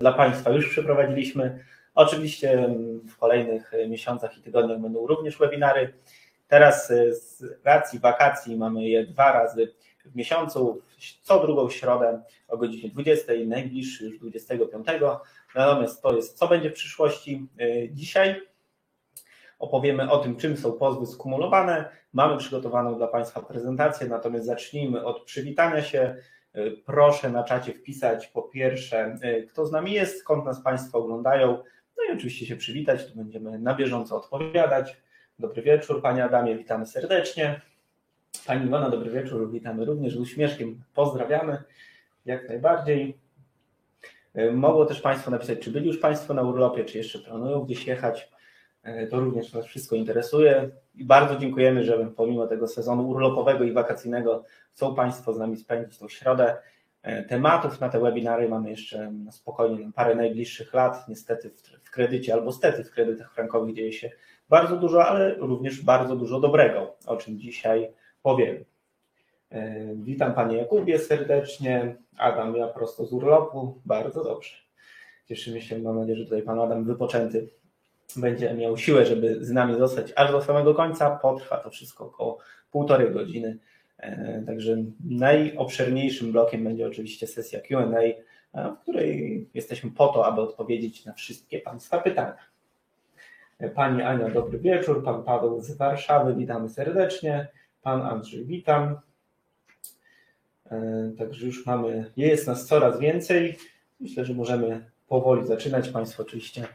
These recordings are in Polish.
dla Państwa już przeprowadziliśmy. Oczywiście w kolejnych miesiącach i tygodniach będą również webinary. Teraz z racji wakacji mamy je dwa razy w miesiącu, co drugą środę o godzinie 20, najbliższy już 25. Natomiast to jest, co będzie w przyszłości. Dzisiaj opowiemy o tym, czym są pozwy skumulowane. Mamy przygotowaną dla Państwa prezentację, natomiast zacznijmy od przywitania się. Proszę na czacie wpisać po pierwsze, kto z nami jest, skąd nas Państwo oglądają, no i oczywiście się przywitać, tu będziemy na bieżąco odpowiadać. Dobry wieczór, Panie Adamie, witamy serdecznie. Pani Iwona, dobry wieczór, witamy również z uśmieszkiem, pozdrawiamy jak najbardziej. Mogło też Państwo napisać, czy byli już Państwo na urlopie, czy jeszcze planują gdzieś jechać. To również nas wszystko interesuje i bardzo dziękujemy, że pomimo tego sezonu urlopowego i wakacyjnego chcą Państwo z nami spędzić tą środę. Tematów na te webinary mamy jeszcze spokojnie na parę najbliższych lat. Niestety w kredycie albo stety w kredytach frankowych dzieje się bardzo dużo, ale również bardzo dużo dobrego, o czym dzisiaj powiem. Witam Panie Jakubie serdecznie. Adam, ja prosto z urlopu. Bardzo dobrze. Cieszymy się, mam nadzieję, że tutaj Pan Adam wypoczęty będzie miał siłę, żeby z nami zostać aż do samego końca. Potrwa to wszystko około półtorej godziny. Także najobszerniejszym blokiem będzie oczywiście sesja QA, w której jesteśmy po to, aby odpowiedzieć na wszystkie Państwa pytania. Pani Ania, dobry wieczór. Pan Paweł z Warszawy, witamy serdecznie. Pan Andrzej, witam. Także już mamy, jest nas coraz więcej. Myślę, że możemy powoli zaczynać. Państwo oczywiście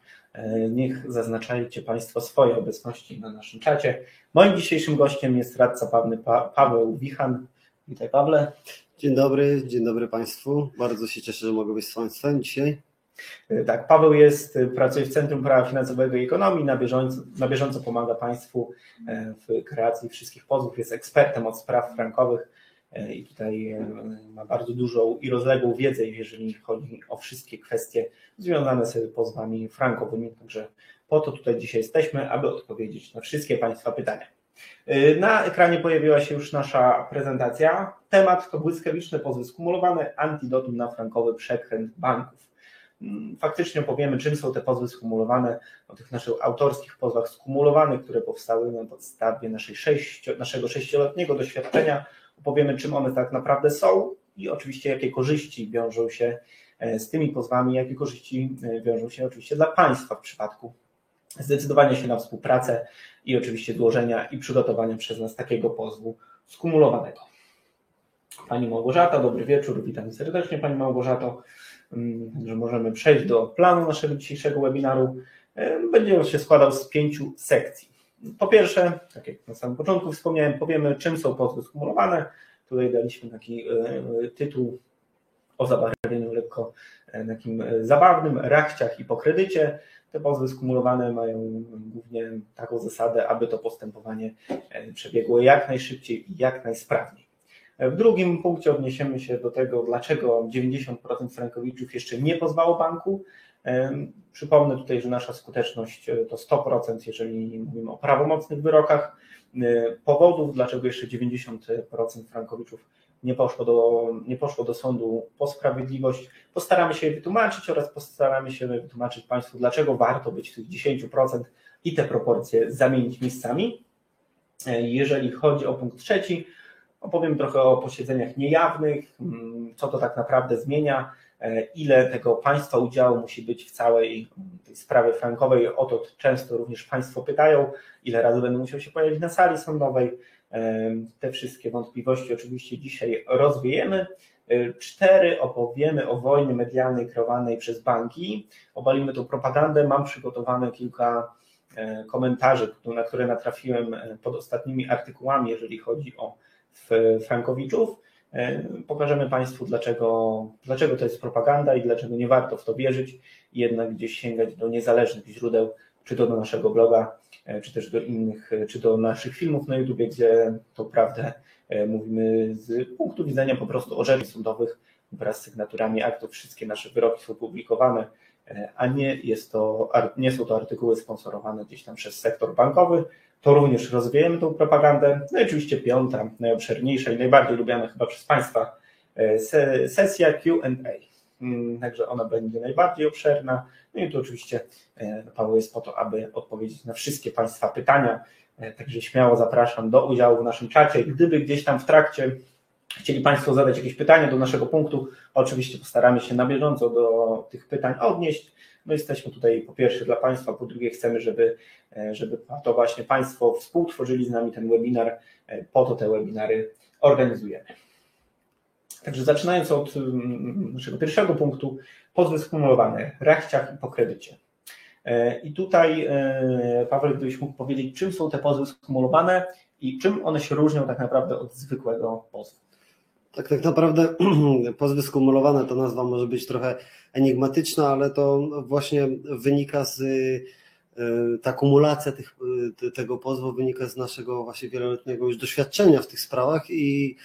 niech zaznaczajcie Państwo swoje obecności na naszym czacie. Moim dzisiejszym gościem jest radca prawny Paweł Wichan. Witaj Pawle. Dzień dobry, dzień dobry Państwu. Bardzo się cieszę, że mogę być z Państwem dzisiaj. Tak, Paweł jest, pracuje w Centrum Prawa Finansowego i Ekonomii, na bieżąco, na bieżąco pomaga Państwu w kreacji wszystkich pozwów, jest ekspertem od spraw frankowych i tutaj ma bardzo dużą i rozległą wiedzę, jeżeli chodzi o wszystkie kwestie związane z pozwami frankowymi, także po to tutaj dzisiaj jesteśmy, aby odpowiedzieć na wszystkie Państwa pytania. Na ekranie pojawiła się już nasza prezentacja. Temat to błyskawiczne pozwy skumulowane, antidotum na frankowy przekręt banków. Faktycznie opowiemy, czym są te pozwy skumulowane, o tych naszych autorskich pozwach skumulowanych, które powstały na podstawie naszej sześcio, naszego sześcioletniego doświadczenia. Opowiemy, czym one tak naprawdę są i oczywiście jakie korzyści wiążą się z tymi pozwami, jakie korzyści wiążą się oczywiście dla Państwa w przypadku zdecydowania się na współpracę i oczywiście złożenia i przygotowania przez nas takiego pozwu skumulowanego. Pani Małgorzata, dobry wieczór, witam serdecznie Pani Małgorzato. Także możemy przejść do planu naszego dzisiejszego webinaru. Będzie on się składał z pięciu sekcji. Po pierwsze, tak jak na samym początku wspomniałem, powiemy czym są pozwy skumulowane. Tutaj daliśmy taki tytuł o zabarwieniu lekko takim zabawnym, rachciach i po kredycie. Te pozwy skumulowane mają głównie taką zasadę, aby to postępowanie przebiegło jak najszybciej i jak najsprawniej. W drugim punkcie odniesiemy się do tego, dlaczego 90% frankowiczów jeszcze nie pozwało banku. Przypomnę tutaj, że nasza skuteczność to 100%, jeżeli mówimy o prawomocnych wyrokach. Powodów, dlaczego jeszcze 90% frankowiczów nie poszło, do, nie poszło do sądu po sprawiedliwość, postaramy się je wytłumaczyć oraz postaramy się wytłumaczyć Państwu, dlaczego warto być w tych 10% i te proporcje zamienić miejscami. Jeżeli chodzi o punkt trzeci, opowiem trochę o posiedzeniach niejawnych, co to tak naprawdę zmienia, ile tego Państwa udziału musi być w całej tej sprawie frankowej. O to często również Państwo pytają, ile razy będę musiał się pojawić na sali sądowej. Te wszystkie wątpliwości oczywiście dzisiaj rozwiejemy. Cztery, opowiemy o wojnie medialnej kreowanej przez banki. Obalimy tą propagandę. Mam przygotowane kilka komentarzy, na które natrafiłem pod ostatnimi artykułami, jeżeli chodzi o frankowiczów. Pokażemy Państwu, dlaczego, dlaczego to jest propaganda i dlaczego nie warto w to wierzyć i jednak gdzieś sięgać do niezależnych źródeł, czy to do naszego bloga, czy też do innych, czy do naszych filmów na YouTube, gdzie tą prawdę mówimy z punktu widzenia po prostu orzeczeń sądowych wraz z sygnaturami aktów. Wszystkie nasze wyroki są publikowane, a nie, jest to, nie są to artykuły sponsorowane gdzieś tam przez sektor bankowy. To również rozwijemy tą propagandę. No i oczywiście piąta, najobszerniejsza i najbardziej lubiana chyba przez Państwa sesja QA. mm, także ona będzie najbardziej obszerna. No i tu oczywiście Paweł jest po to, aby odpowiedzieć na wszystkie Państwa pytania, także śmiało zapraszam do udziału w naszym czacie. Gdyby gdzieś tam w trakcie chcieli Państwo zadać jakieś pytania do naszego punktu, oczywiście postaramy się na bieżąco do tych pytań odnieść. My jesteśmy tutaj po pierwsze dla Państwa, po drugie chcemy, żeby, żeby to właśnie Państwo współtworzyli z nami ten webinar, po to te webinary organizujemy. Także zaczynając od mm, naszego pierwszego punktu, pozwy skumulowane, rachciach i po kredycie. I tutaj Paweł, gdybyś mógł powiedzieć, czym są te pozwy skumulowane i czym one się różnią tak naprawdę od zwykłego pozwu? Tak, tak naprawdę pozwy skumulowane to nazwa może być trochę enigmatyczna, ale to właśnie wynika z y, ta kumulacja tych, y, tego pozwu wynika z naszego właśnie wieloletniego już doświadczenia w tych sprawach i,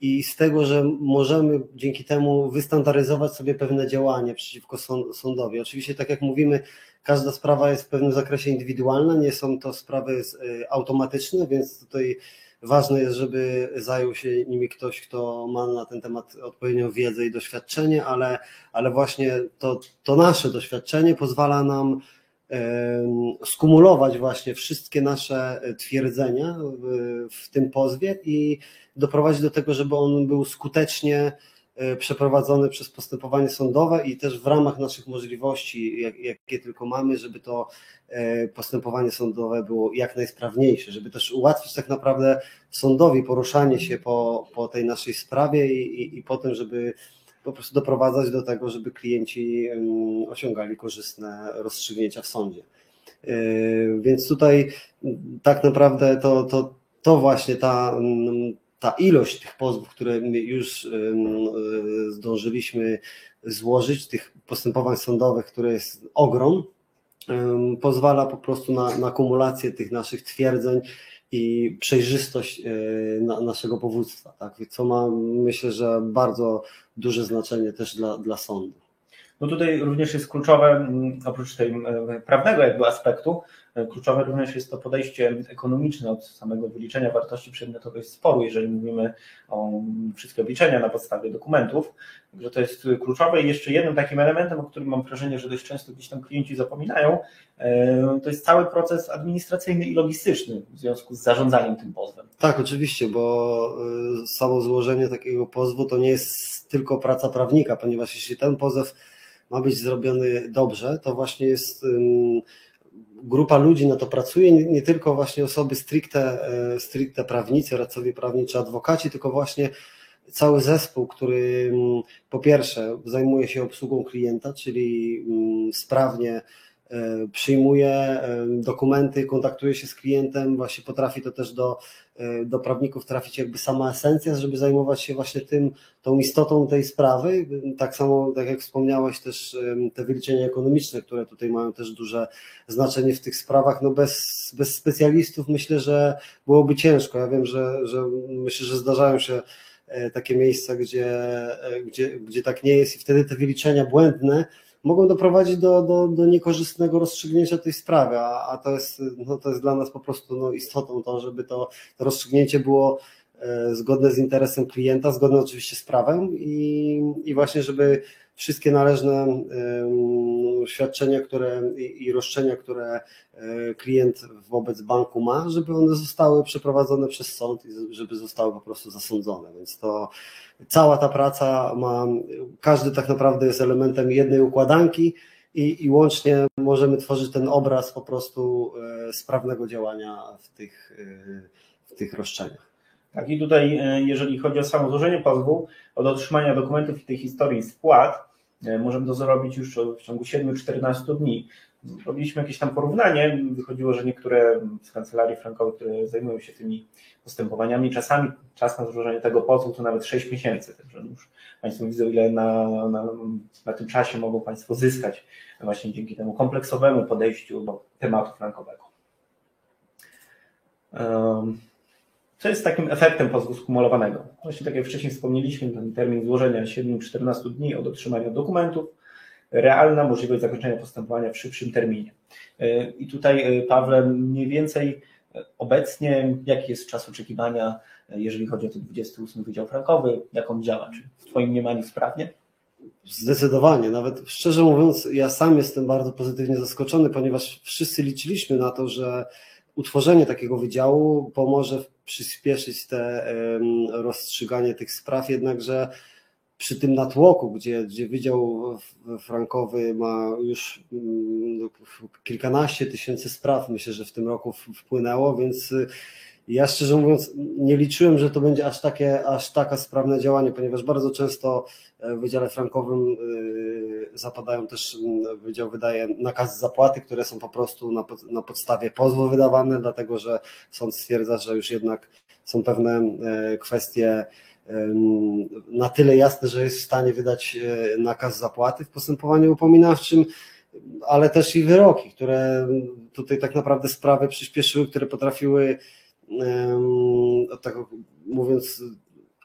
i z tego, że możemy dzięki temu wystandaryzować sobie pewne działanie przeciwko sądowi. Oczywiście, tak jak mówimy, każda sprawa jest w pewnym zakresie indywidualna, nie są to sprawy y, automatyczne, więc tutaj Ważne jest, żeby zajął się nimi ktoś, kto ma na ten temat odpowiednią wiedzę i doświadczenie, ale, ale właśnie to, to nasze doświadczenie pozwala nam skumulować właśnie wszystkie nasze twierdzenia w, w tym pozwie i doprowadzić do tego, żeby on był skutecznie E, przeprowadzone przez postępowanie sądowe i też w ramach naszych możliwości, jak, jakie tylko mamy, żeby to e, postępowanie sądowe było jak najsprawniejsze, żeby też ułatwić tak naprawdę sądowi poruszanie się po, po tej naszej sprawie i, i, i potem, żeby po prostu doprowadzać do tego, żeby klienci osiągali korzystne rozstrzygnięcia w sądzie. E, więc tutaj tak naprawdę to, to, to właśnie ta ta ilość tych pozwów, które już e, zdążyliśmy złożyć, tych postępowań sądowych, które jest ogrom, pozwala po prostu na, na kumulację tych naszych twierdzeń i przejrzystość e, naszego powództwa, tak? co ma myślę, że bardzo duże znaczenie też dla, dla sądu. No tutaj również jest kluczowe, oprócz tej prawnego jakby aspektu, Kluczowe również jest to podejście ekonomiczne od samego wyliczenia wartości przedmiotowej sporu, jeżeli mówimy o wszystkie obliczenia na podstawie dokumentów. Także to jest kluczowe i jeszcze jednym takim elementem, o którym mam wrażenie, że dość często gdzieś tam klienci zapominają, e, to jest cały proces administracyjny i logistyczny w związku z zarządzaniem tym pozwem. Tak, oczywiście, bo e, samo złożenie takiego pozwu to nie jest tylko praca prawnika, ponieważ jeśli ten pozew ma być zrobiony dobrze, to właśnie jest grupa ludzi na to pracuje, nie, nie, tylko właśnie osoby stricte, e, stricte prawnicy, radcowie prawni czy adwokaci, tylko właśnie cały zespół, który mm, po pierwsze zajmuje się obsługą klienta, czyli mm, sprawnie przyjmuje e, dokumenty, kontaktuje się z klientem, właśnie potrafi to też do, e, do prawników trafić jakby sama esencja, żeby zajmować się właśnie tym, tą istotą tej sprawy. Tak samo, tak jak wspomniałeś, też te wyliczenia ekonomiczne, które tutaj mają też duże znaczenie w tych sprawach, no bez, bez specjalistów myślę, że byłoby ciężko. Ja wiem, że, że myślę, że zdarzają się takie miejsca, gdzie, gdzie, gdzie tak nie jest i wtedy te wyliczenia błędne mogą doprowadzić do, do, do niekorzystnego rozstrzygnięcia tej sprawy, a, a to, jest, no, to jest dla nas po prostu no, istotą to, żeby to, to rozstrzygnięcie było e, zgodne z interesem klienta, zgodne oczywiście z prawem i, i właśnie, żeby wszystkie należne świadczenia które, i roszczenia, które e, klient wobec banku ma, żeby one zostały przeprowadzone przez sąd i żeby zostały po prostu zasądzone. Więc to cała ta praca ma, każdy tak naprawdę jest elementem jednej układanki i, i łącznie możemy tworzyć ten obraz po prostu e, sprawnego działania w tych, e, w tych roszczeniach. Tak, i tutaj, jeżeli chodzi o samo złożenie pozwu, od otrzymania dokumentów i tej historii spłat, możemy to zrobić już w ciągu 7-14 dni. Robiliśmy jakieś tam porównanie, wychodziło, że niektóre z kancelarii frankowych, które zajmują się tymi postępowaniami, czasami czas na złożenie tego pozwu to nawet 6 miesięcy. Także już Państwo widzą, ile na, na, na tym czasie mogą Państwo zyskać właśnie dzięki temu kompleksowemu podejściu do tematu frankowego. Co jest takim efektem pozwu skumulowanego? Właśnie tak jak wcześniej wspomnieliśmy, ten termin złożenia 7-14 dni od otrzymania dokumentów, realna możliwość zakończenia postępowania w szybszym terminie. I tutaj, Pawle, mniej więcej obecnie jaki jest czas oczekiwania, jeżeli chodzi o ten 28 Wydział Frankowy, jak on działa? Czy w Twoim mniemaniu sprawnie? Zdecydowanie, nawet szczerze mówiąc, ja sam jestem bardzo pozytywnie zaskoczony, ponieważ wszyscy liczyliśmy na to, że utworzenie takiego wydziału pomoże przyspieszyć te rozstrzyganie tych spraw, jednakże przy tym natłoku, gdzie, gdzie Wydział Frankowy ma już mm, kilkanaście tysięcy spraw, myślę, że w tym roku wpłynęło, więc ja szczerze mówiąc nie liczyłem, że to będzie aż, takie, aż taka sprawne działanie, ponieważ bardzo często w Wydziale Frankowym y, zapadają też, mm, Wydział wydaje nakazy zapłaty, które są po prostu na, na podstawie pozwu wydawane, dlatego że sąd stwierdza, że już jednak są pewne e, kwestie na tyle jasne, że jest w stanie wydać e, nakaz zapłaty w postępowaniu upominawczym, ale też i wyroki, które tutaj tak naprawdę sprawy przyspieszyły, które potrafiły, tak mówiąc,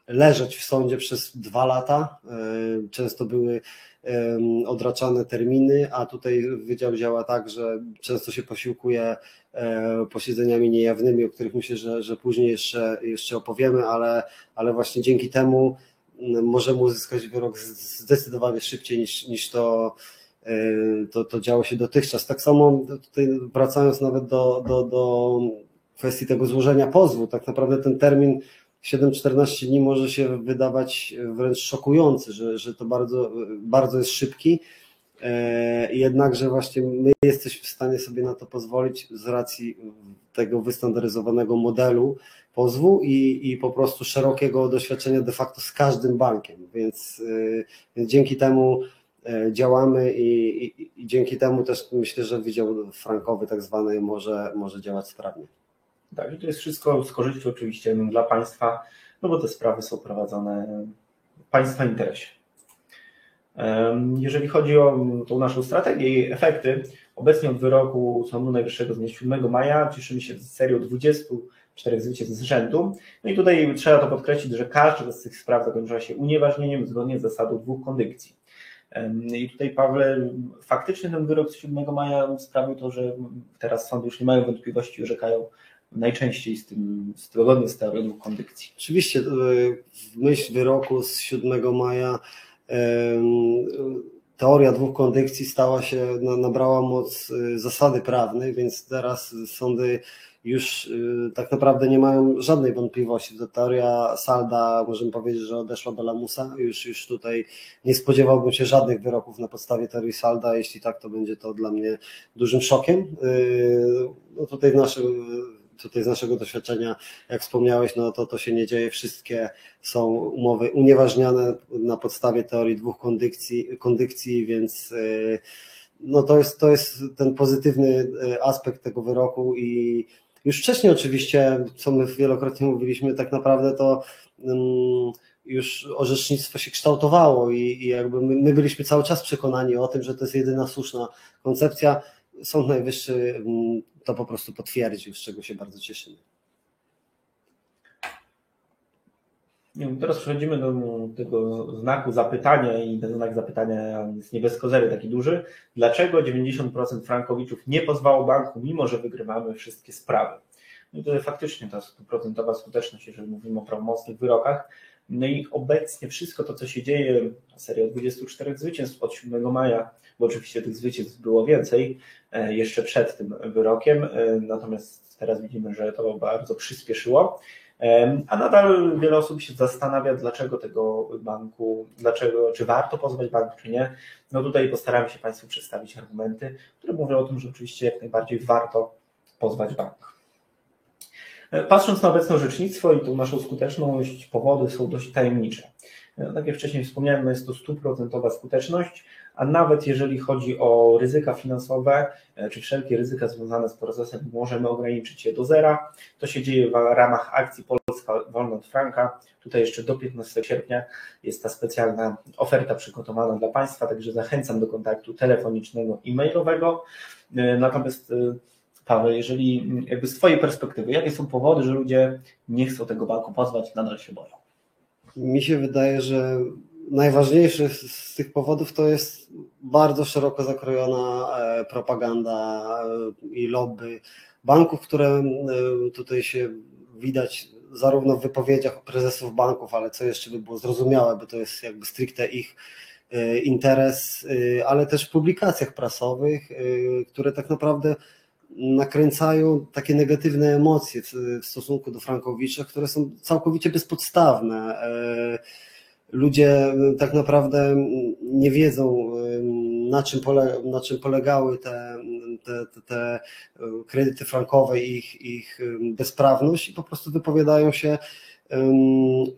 leżeć w sądzie przez dwa lata. E, często były odraczane terminy, a tutaj wydział działa tak, że często się posiłkuje e, posiedzeniami niejawnymi, o których myślę, że, że później jeszcze, jeszcze opowiemy, ale, ale właśnie dzięki temu możemy uzyskać wyrok zdecydowanie szybciej niż, niż to, e, to, to działo się dotychczas. Tak samo tutaj wracając nawet do, do, do kwestii tego złożenia pozwu, tak naprawdę ten termin 7-14 dni może się wydawać wręcz szokujący, że, że to bardzo, bardzo jest szybki. E, jednakże właśnie my jesteśmy w stanie sobie na to pozwolić z racji tego wystandaryzowanego modelu pozwu i, i po prostu szerokiego doświadczenia de facto z każdym bankiem, więc, e, więc dzięki temu e, działamy i, i, i, dzięki temu też myślę, że Wydział Frankowy tak zwany może, może działać sprawnie. Tak, i to jest wszystko z korzyścią oczywiście dla państwa, no bo te sprawy są prowadzone w państwa interesie. Jeżeli chodzi o tą naszą strategię i efekty, obecnie od wyroku Sądu Najwyższego z dnia 7 maja cieszymy się z serią 24 zwycięstw z rzędu. No i tutaj trzeba to podkreślić, że każda z tych spraw zakończyła się unieważnieniem zgodnie z zasadą dwóch kondycji. I tutaj, Pawle, faktycznie ten wyrok z 7 maja sprawił to, że teraz sądy już nie mają wątpliwości orzekają najczęściej z tym, zgodnie z teorią kondykcji. Oczywiście, e, w myśl wyroku z 7 maja teoria dwóch kondykcji stała się, nabrała moc e, zasady prawnej, więc teraz sądy już e, tak naprawdę nie mają żadnej wątpliwości. Ta teoria Salda, możemy powiedzieć, że odeszła do lamusa. Już, już tutaj nie spodziewałbym się żadnych wyroków na podstawie teorii Salda. Jeśli tak, to będzie to dla mnie dużym szokiem. No tutaj w naszym tutaj z naszego doświadczenia, jak wspomniałeś, no to to się nie dzieje. Wszystkie są umowy unieważniane na podstawie teorii dwóch kondykcji, kondykcji więc y, no to jest, to jest ten pozytywny y, aspekt tego wyroku i już wcześniej oczywiście, co my wielokrotnie mówiliśmy, tak naprawdę to um, już orzecznictwo się kształtowało i, i jakby my, my, byliśmy cały czas przekonani o tym, że to jest jedyna słuszna koncepcja. Sąd Najwyższy um, to po prostu potwierdził, z czego się bardzo cieszymy. Teraz przechodzimy do tego znaku zapytania i ten znak zapytania jest nie bez kozery taki duży. Dlaczego 90% frankowiczów nie pozwało banku, mimo że wygrywamy wszystkie sprawy? No i tutaj faktycznie ta stuprocentowa skuteczność, jeżeli mówimy o prawomocnych wyrokach. No i obecnie wszystko to, co się dzieje, seria 24 zwycięstw od 7 maja, bo oczywiście tych zwycięstw było więcej e, jeszcze przed tym wyrokiem, e, natomiast teraz widzimy, że to bardzo przyspieszyło. E, a nadal wiele osób się zastanawia, dlaczego tego banku, dlaczego, czy warto pozwać bank, czy nie. No tutaj postaramy się Państwu przedstawić argumenty, które mówią o tym, że oczywiście jak najbardziej warto pozwać bank. Patrząc na obecne orzecznictwo i tą naszą skuteczność, powody są dość tajemnicze. Tak jak wcześniej wspomniałem, no jest to stuprocentowa skuteczność, a nawet jeżeli chodzi o ryzyka finansowe, e, czy wszelkie ryzyka związane z procesem, możemy ograniczyć je do zera. To się dzieje w ramach akcji Polska Wolna od Franka. Tutaj jeszcze do 15 sierpnia jest ta specjalna oferta przygotowana dla Państwa, także zachęcam do kontaktu telefonicznego i mailowego. E, natomiast e, Paweł, jeżeli jakby z Twojej perspektywy, jakie są powody, że ludzie nie chcą tego banku pozwać, nadal się boją? Mi się wydaje, że najważniejszy z tych powodów to jest bardzo szeroko zakrojona e, propaganda e, i lobby banków, które e, tutaj się widać zarówno w wypowiedziach prezesów banków, ale co jeszcze by było zrozumiałe, bo to jest jakby stricte ich interes, ale też w publikacjach prasowych, które tak naprawdę nakręcają takie negatywne emocje w, stosunku do Frankowicza, które są całkowicie bezpodstawne. Ludzie tak naprawdę nie wiedzą, na czym, na czym polegały te, te, te, te kredyty frankowe i ich, ich bezprawność i po prostu wypowiadają się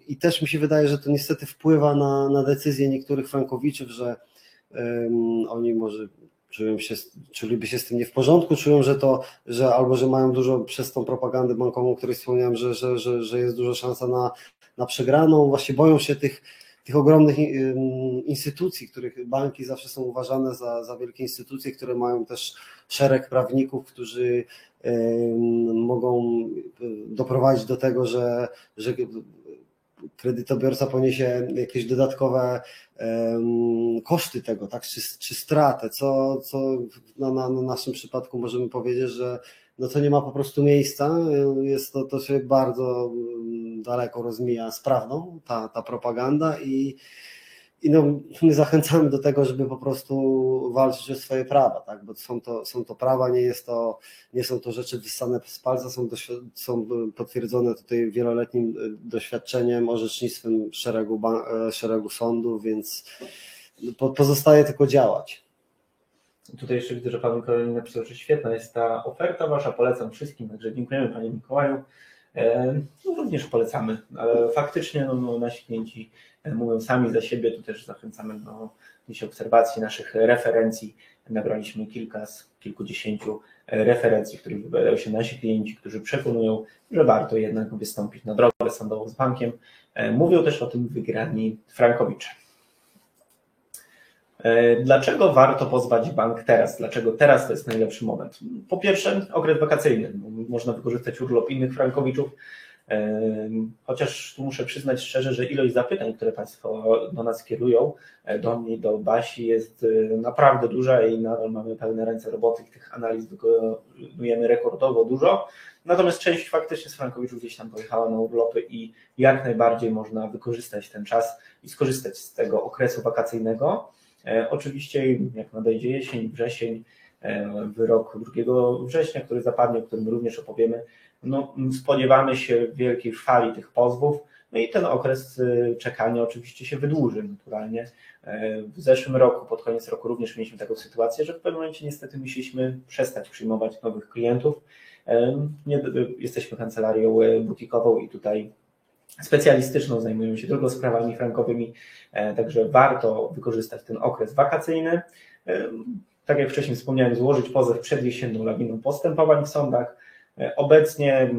i też mi się wydaje, że to niestety wpływa na, na decyzje niektórych frankowiczów, że um, oni może czują się, czuliby się z tym nie w porządku, czują, że to, że albo że mają dużo przez tą propagandę bankową, o której wspomniałem, że, że, że, że jest duża szansa na, na przegraną, właśnie boją się tych, tych ogromnych instytucji, których banki zawsze są uważane za, za wielkie instytucje, które mają też szereg prawników, którzy mogą doprowadzić do tego, że, że kredytobiorca poniesie jakieś dodatkowe koszty tego, tak, czy, czy stratę, co, co na, na, na naszym przypadku możemy powiedzieć, że no to nie ma po prostu miejsca, jest to, to się bardzo daleko rozmija z prawdą, ta, ta propaganda i, i no, my zachęcamy do tego, żeby po prostu walczyć o swoje prawa, tak? bo są to, są to prawa, nie, jest to, nie są to rzeczy wyssane z palca, są, są potwierdzone tutaj wieloletnim e, doświadczeniem, orzecznictwem szeregu, e, szeregu sądów, więc pozostaje tylko działać. Tutaj jeszcze widzę, że Pan Mikołaj napisał, że świetna jest ta oferta Wasza, polecam wszystkim, także dziękujemy Panie Mikołaju. E, no, również polecamy, ale faktycznie no, no, nasi klienci mówią sami za siebie, tu też zachęcamy do dzisiaj obserwacji naszych referencji. Nabraliśmy kilka z kilkudziesięciu e, referencji, w których wypowiadają się nasi klienci, którzy przekonują, że warto jednak wystąpić na drogę sądową z bankiem. Mówią też o tym wygrani Frankowicze. E, dlaczego warto pozwać bank teraz? Dlaczego teraz to jest najlepszy moment? Po pierwsze, okres wakacyjny. Można wykorzystać urlop innych frankowiczów, e, chociaż tu muszę przyznać szczerze, że ilość zapytań, które Państwo do nas kierują, e, do mnie, do Basi, jest naprawdę duża i nadal mamy pełne ręce roboty. Tych analiz wykonujemy rekordowo dużo. Natomiast część faktycznie z frankowiczów gdzieś tam pojechała na urlopy i jak najbardziej można wykorzystać ten czas i skorzystać z tego okresu wakacyjnego. E, oczywiście jak nadejdzie jesień, wrzesień, e, wyrok 2 września, który zapadnie, o którym również opowiemy, no, spodziewamy się wielkiej fali tych pozwów, no i ten okres e, czekania oczywiście się wydłuży naturalnie. W zeszłym roku, pod koniec roku również mieliśmy taką sytuację, że w pewnym momencie niestety musieliśmy przestać przyjmować nowych klientów. Nie, jesteśmy kancelarią butikową i tutaj specjalistyczną, zajmują się tylko sprawami frankowymi, e, także warto wykorzystać ten okres wakacyjny. E, tak jak wcześniej wspomniałem, złożyć pozew przed jesienną lawiną postępowań w sądach. E, obecnie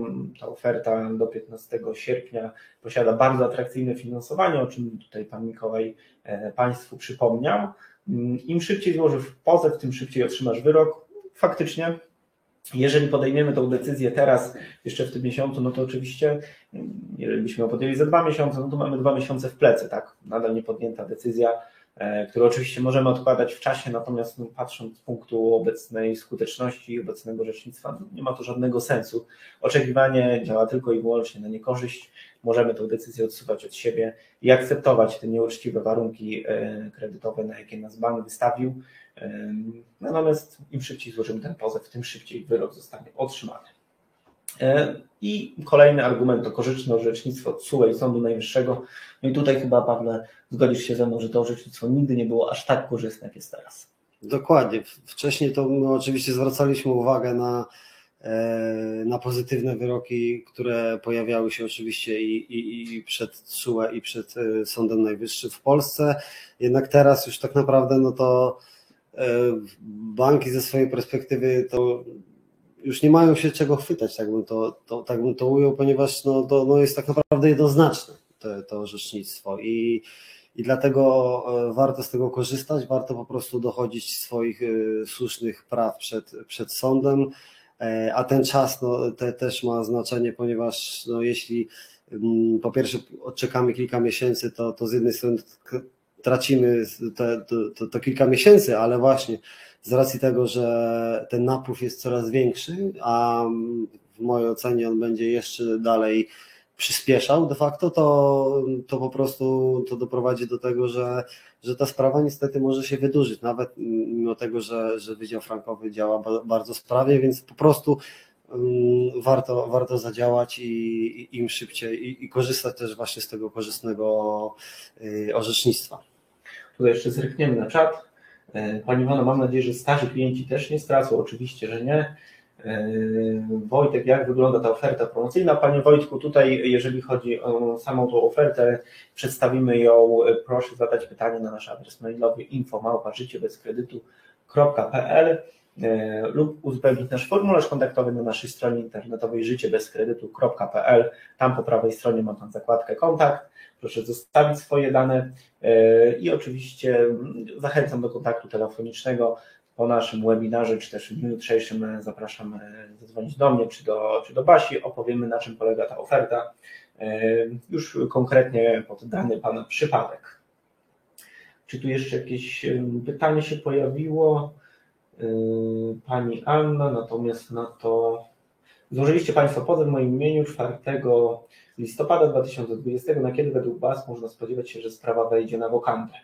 ta oferta do 15 sierpnia posiada bardzo atrakcyjne finansowanie, o czym tutaj Pan Mikołaj Państwu przypomniał. Im szybciej złożysz pozew, tym szybciej otrzymasz wyrok. Faktycznie jeżeli podejmiemy tą decyzję teraz, jeszcze w tym miesiącu, no to oczywiście, jeżeli byśmy ją podjęli za dwa miesiące, no to mamy dwa miesiące w plecy, tak? Nadal nie podjęta decyzja, e, którą oczywiście możemy odkładać w czasie, natomiast no, patrząc z punktu obecnej skuteczności i obecnego rzecznictwa, no, nie ma to żadnego sensu. Oczekiwanie działa tylko i wyłącznie na niekorzyść. Możemy tę decyzję odsuwać od siebie i akceptować te nieuczciwe warunki e, kredytowe, na jakie nas bank wystawił Natomiast im szybciej złożymy ten pozew, tym szybciej wyrok zostanie otrzymany. E, I kolejny argument to korzystne orzecznictwo TSUE i Sądu Najwyższego. No i tutaj chyba, Pawle, zgodzisz się ze mną, że to orzecznictwo nigdy nie było aż tak korzystne, jak jest teraz. Dokładnie. Wcześniej to my oczywiście zwracaliśmy uwagę na, e, na pozytywne wyroki, które pojawiały się oczywiście i, i, i przed TSUE i przed e, Sądem Najwyższym w Polsce. Jednak teraz już tak naprawdę no to banki ze swojej perspektywy to już nie mają się czego chwytać, tak bym to, to, tak bym to ujął, ponieważ no, to no jest tak naprawdę jednoznaczne to, to orzecznictwo. I, i dlatego e, warto z tego korzystać, warto po prostu dochodzić swoich e, słusznych praw przed, przed sądem, a ten czas no, te, też ma znaczenie, ponieważ no, jeśli mm, po pierwsze odczekamy kilka miesięcy, to, to z jednej strony tracimy to, to, to, kilka miesięcy, ale właśnie z racji tego, że ten napływ jest coraz większy, a w mojej ocenie on będzie jeszcze dalej przyspieszał de facto, to, to po prostu to doprowadzi do tego, że, że ta sprawa niestety może się wydłużyć, nawet mimo tego, że, że Wydział Frankowy działa bardzo sprawnie, więc po prostu um, warto, warto zadziałać i, i im szybciej i, i, korzystać też właśnie z tego korzystnego y, orzecznictwa. Tutaj jeszcze zrykniemy na czat. E, Pani Iwona, mam nadzieję, że starsi klienci też nie stracą, oczywiście, że nie. E, Wojtek, jak wygląda ta oferta promocyjna? Panie Wojtku, tutaj jeżeli chodzi o samą tą ofertę, przedstawimy ją, proszę zadać pytanie na nasz adres mailowy info.życiebezkredytu.pl e, lub uzupełnić nasz formularz kontaktowy na naszej stronie internetowej życiebezkredytu.pl. Tam po prawej stronie ma Pan zakładkę kontakt. Proszę zostawić swoje dane e, i oczywiście zachęcam do kontaktu telefonicznego po naszym webinarze, czy też w dniu jutrzejszym zapraszam e, zadzwonić do mnie, czy do, czy do Basi, opowiemy na czym polega ta oferta, e, już konkretnie pod dany Pana przypadek. Czy tu jeszcze jakieś pytanie się pojawiło? Pani Anna, natomiast na to złożyliście Państwo pozew w moim imieniu 4 listopada 2020, na kiedy według Was można spodziewać się, że sprawa wejdzie na wokantę?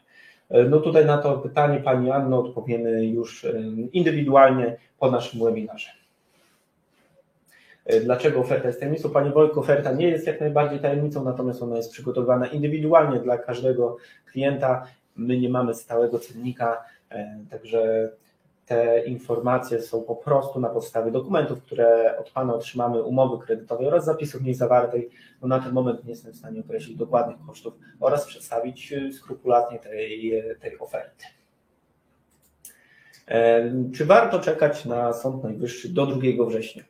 No tutaj na to pytanie Pani Anno odpowiemy już indywidualnie po naszym webinarze. Dlaczego oferta jest tajemnicą? Panie Wojku, oferta nie jest jak najbardziej tajemnicą, natomiast ona jest przygotowana indywidualnie dla każdego klienta. My nie mamy stałego cennika, także te informacje są po prostu na podstawie dokumentów, które od Pana otrzymamy, umowy kredytowej oraz zapisów w niej zawartej. No na ten moment nie jestem w stanie określić dokładnych kosztów oraz przedstawić y, skrupulatnie tej, tej oferty. Czy warto czekać na Sąd Najwyższy do 2 września?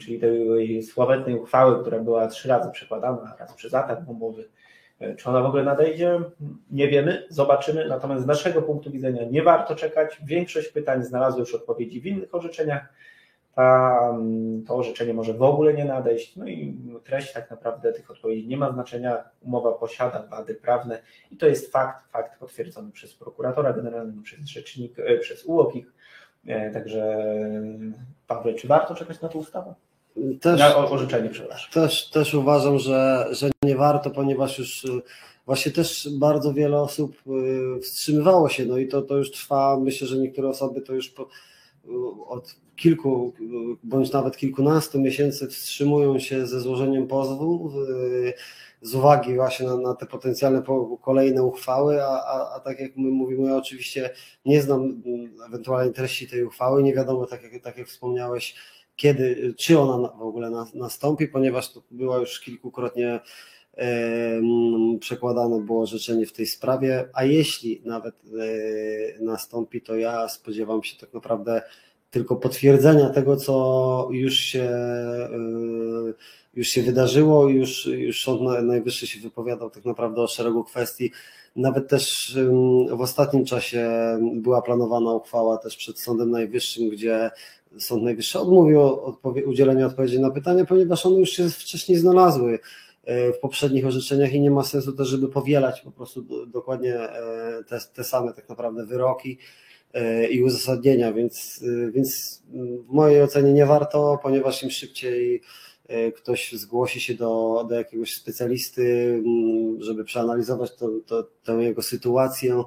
Czyli tej sławetnej uchwały, która była trzy razy przekładana, raz przez atak bombowy, E, czy ona w ogóle nadejdzie? Nie wiemy, zobaczymy. Natomiast z naszego punktu widzenia nie warto czekać. Większość pytań znalazło już odpowiedzi w innych orzeczeniach. Ta, to orzeczenie może w ogóle nie nadejść. No i treść tak naprawdę tych odpowiedzi nie ma znaczenia. Umowa posiada wady prawne i to jest fakt, fakt potwierdzony przez prokuratora generalnego, przez rzecznik, e, przez UOKiK. E, także Paweł, czy warto czekać na tę ustawę? Też, na orzeczenie, przepraszam. Też, też uważam, że, że nie warto, ponieważ już y, właśnie też bardzo wiele osób y, wstrzymywało się, no i to, to już trwa, myślę, że niektóre osoby to już po, y, od kilku bądź nawet kilkunastu miesięcy wstrzymują się ze złożeniem pozwu z uwagi właśnie na, na te potencjalne kolejne uchwały, a, a, a, tak jak my mówimy, ja oczywiście nie znam mm, ewentualnej treści tej uchwały, nie wiadomo, tak jak, tak jak wspomniałeś, kiedy, czy ona w ogóle nastąpi, ponieważ to była już kilkukrotnie przekładane było orzeczenie w tej sprawie, a jeśli nawet e, nastąpi, to ja spodziewam się tak naprawdę tylko potwierdzenia tego, co już się, e, już się wydarzyło, już, już Sąd Najwyższy się wypowiadał tak naprawdę o szeregu kwestii. Nawet też w ostatnim czasie była planowana uchwała też przed Sądem Najwyższym, gdzie Sąd Najwyższy odmówił odpowie- udzielenia odpowiedzi na pytania, ponieważ one już się wcześniej znalazły e, w poprzednich orzeczeniach i nie ma sensu też, żeby powielać po prostu dokładnie e, te, te same tak naprawdę wyroki e, i uzasadnienia, więc, więc w mojej ocenie nie warto, ponieważ im szybciej ktoś zgłosi się do, do jakiegoś specjalisty, żeby przeanalizować tę jego sytuację,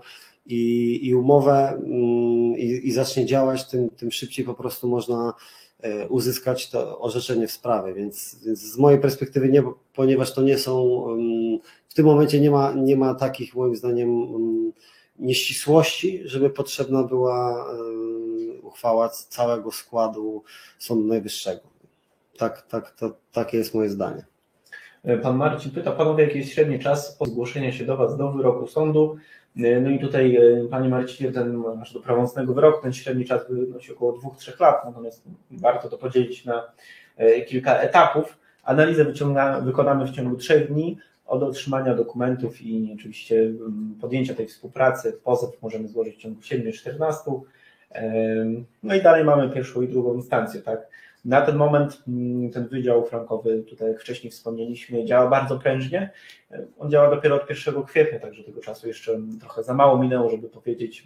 i, i umowę mm, i, i zacznie działać, tym, tym szybciej po prostu można e, uzyskać to orzeczenie w sprawie. Więc, więc z mojej perspektywy nie, ponieważ to nie są, mm, w tym momencie nie ma, nie ma takich moim zdaniem mm, nieścisłości, żeby potrzebna była e, uchwała całego składu Sądu Najwyższego. Tak, tak, to, takie jest moje zdanie. Pan Marcin pyta, panowie, jaki jest średni czas od zgłoszenia się do Was do wyroku sądu? No i tutaj, e, Panie Marcinie, ten nasz do prawomocnego wyroku, ten średni czas wynosi około 2-3 lat, natomiast warto to podzielić na e, kilka etapów. Analizę wyciąga, wykonamy w ciągu 3 dni od otrzymania dokumentów i oczywiście podjęcia tej współpracy. Pozew możemy złożyć w ciągu 7-14. No i dalej mamy pierwszą i drugą instancję, tak? Na ten moment mm, ten Wydział Frankowy, tutaj jak wcześniej wspomnieliśmy, działa bardzo prężnie. On działa dopiero od 1 kwietnia, także tego czasu jeszcze trochę za mało minęło, żeby powiedzieć,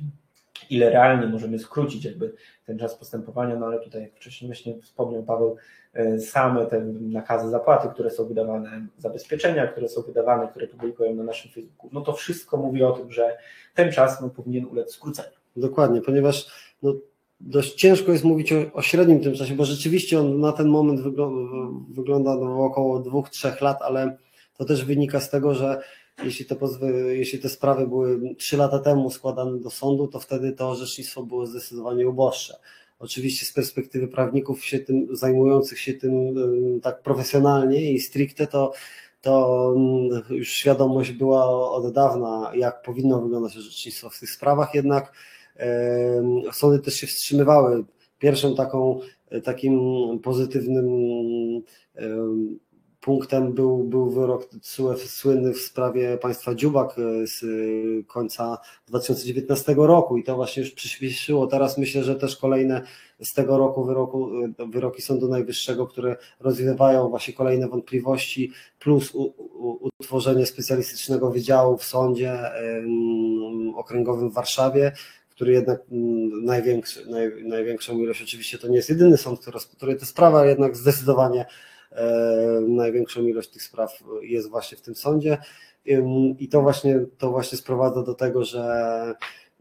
ile realnie możemy skrócić jakby ten czas postępowania, no ale tutaj jak wcześniej właśnie wspomniał Paweł, e, same te nakazy zapłaty, które są wydawane, zabezpieczenia, które są wydawane, które publikują na naszym Facebooku, no to wszystko mówi o tym, że ten czas no, powinien ulec skróceniu. Dokładnie, ponieważ no, dość ciężko jest mówić o, o, średnim tym czasie, bo rzeczywiście on na ten moment wygląda no, około dwóch, trzech lat, ale to też wynika z tego, że jeśli te, pozwy, jeśli te sprawy były trzy lata temu składane do sądu, to wtedy to orzecznictwo było zdecydowanie uboższe. Oczywiście z perspektywy prawników się tym, zajmujących się tym tak profesjonalnie i stricte, to, to już świadomość była od dawna, jak powinno wyglądać orzecznictwo w tych sprawach, jednak sądy też się wstrzymywały. Pierwszą taką, takim pozytywnym punktem był, był wyrok słynny w sprawie państwa Dziubak e, z końca 2019 roku i to właśnie już przyspieszyło. Teraz myślę, że też kolejne z tego roku wyroku, e, wyroki Sądu Najwyższego, które rozwiewają właśnie kolejne wątpliwości, plus utworzenie specjalistycznego wydziału w sądzie okręgowym w Warszawie, który jednak największy, naj, największą ilość, oczywiście to nie jest jedyny sąd, który, który to sprawa jednak zdecydowanie E, największą ilość tych spraw jest właśnie w tym sądzie. I to właśnie, to właśnie sprowadza do tego, że,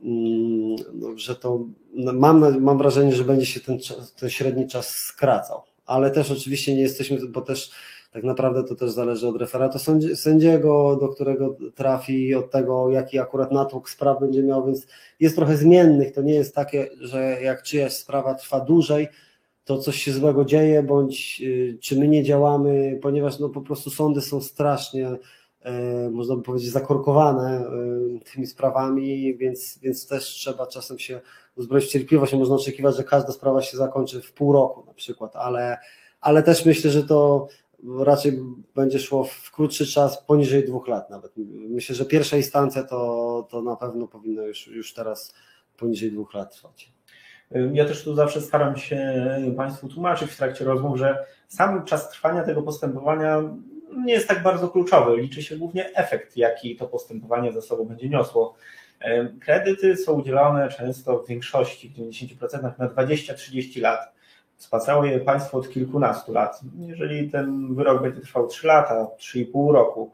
mm, no, że to mam, mam wrażenie, że będzie się ten, ten średni czas skracał, ale też oczywiście nie jesteśmy, bo też tak naprawdę to też zależy od referatu sędziego, do którego trafi, od tego, jaki akurat natłok spraw będzie miał, więc jest trochę zmiennych. To nie jest takie, że jak czyjaś sprawa trwa dłużej, to coś się złego dzieje, bądź y, czy my nie działamy, ponieważ no po prostu sądy są strasznie, e, można by powiedzieć, zakorkowane e, tymi sprawami, więc, więc też trzeba czasem się uzbroić w cierpliwość. Można oczekiwać, że każda sprawa się zakończy w pół roku na przykład, ale, ale też myślę, że to raczej będzie szło w krótszy czas, poniżej dwóch lat nawet. Myślę, że pierwsza instancja to, to na pewno powinno już, już teraz poniżej dwóch lat trwać. Ja też tu zawsze staram się Państwu tłumaczyć w trakcie rozmów, że sam czas trwania tego postępowania nie jest tak bardzo kluczowy. Liczy się głównie efekt, jaki to postępowanie za sobą będzie niosło. Kredyty są udzielane często w większości, w 90% na 20-30 lat. Spłacało je państwo od kilkunastu lat. Jeżeli ten wyrok będzie trwał 3 lata, 3,5 roku,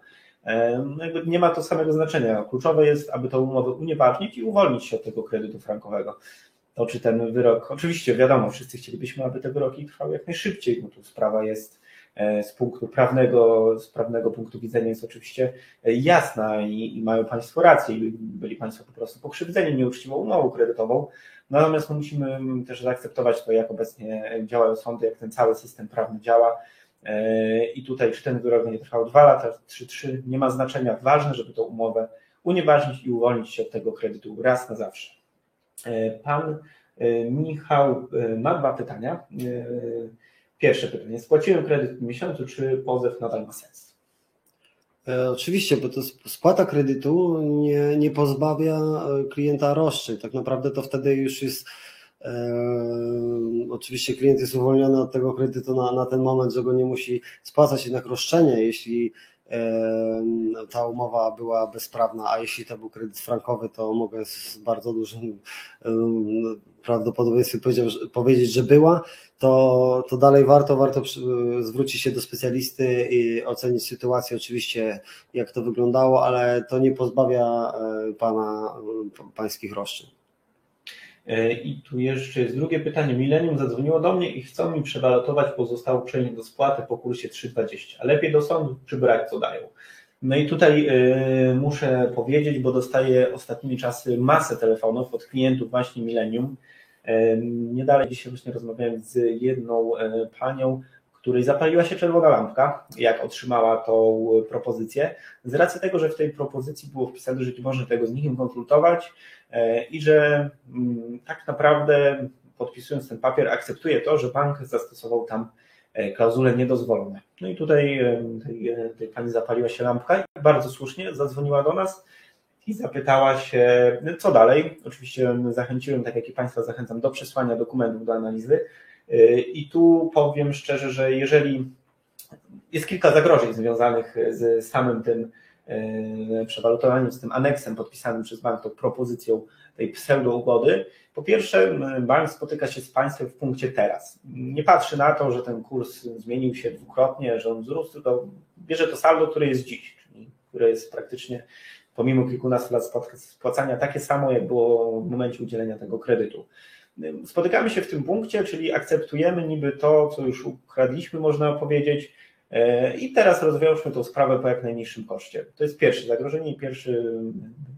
no jakby nie ma to samego znaczenia. Kluczowe jest, aby tę umowę unieważnić i uwolnić się od tego kredytu frankowego to, czy ten wyrok, oczywiście wiadomo, wszyscy chcielibyśmy, aby te wyroki trwały jak najszybciej, no tu sprawa jest e, z punktu prawnego, z prawnego punktu widzenia jest oczywiście e, jasna i, i mają Państwo rację, byli Państwo po prostu pokrzywdzeni nieuczciwą umową kredytową, natomiast my musimy też zaakceptować to, jak obecnie działają sądy, jak ten cały system prawny działa e, i tutaj, czy ten wyrok będzie trwał dwa lata, czy trzy, nie ma znaczenia, ważne, żeby tą umowę unieważnić i uwolnić się od tego kredytu raz na zawsze. E, pan e, Michał ma dwa pytania. Pierwsze pytanie. Spłaciłem kredyt w miesiącu, czy pozew nadal ma sens? Oczywiście, bo to spłata kredytu nie, nie pozbawia klienta roszczeń. Tak naprawdę to wtedy już jest. E, oczywiście klient jest uwolniony od tego kredytu na, na ten moment, że go nie musi spłacać, jednak roszczenie, jeśli ta umowa była bezprawna, a jeśli to był kredyt frankowy, to mogę z bardzo dużym prawdopodobieństwem powiedzieć, że była, to, to dalej warto, warto zwrócić się do specjalisty i ocenić sytuację, oczywiście jak to wyglądało, ale to nie pozbawia e, Pana pańskich roszczeń. E, I tu jeszcze jest drugie pytanie. Millennium zadzwoniło do mnie i chcą mi przewalotować pozostałą część do spłaty po kursie 3,20. Lepiej do sądu czy brać co dają? No i tutaj y, muszę powiedzieć, bo dostaję ostatnimi czasy masę telefonów od klientów właśnie Millennium. Y, nie dalej dzisiaj właśnie rozmawiałem z jedną panią, której zapaliła się czerwona lampka, jak otrzymała tą propozycję, z racji tego, że w tej propozycji było wpisane, że nie można tego z nikim konsultować e, i że mm, tak naprawdę podpisując ten papier akceptuje to, że bank zastosował tam e, klauzule niedozwolone. No i tutaj e, tej, tej pani zapaliła się lampka i bardzo słusznie zadzwoniła do nas i zapytała się, co dalej. Oczywiście zachęciłem, tak jak i Państwa zachęcam, do przesłania dokumentów do analizy, i tu powiem szczerze, że jeżeli jest kilka zagrożeń związanych z samym tym e, przewalutowaniem, z tym aneksem podpisanym przez bank, tą propozycją tej pseudo-ugody. Po pierwsze, bank spotyka się z państwem w punkcie teraz. Nie patrzy na to, że ten kurs zmienił się dwukrotnie, że on wzrósł, tylko bierze to saldo, które jest dziś, czyli które jest praktycznie pomimo kilkunastu lat spłacania takie samo, jak było w momencie udzielenia tego kredytu. Spotykamy się w tym punkcie, czyli akceptujemy niby to, co już ukradliśmy, można powiedzieć, i teraz rozwiążmy tą sprawę po jak najniższym koszcie. To jest pierwsze zagrożenie i pierwszy,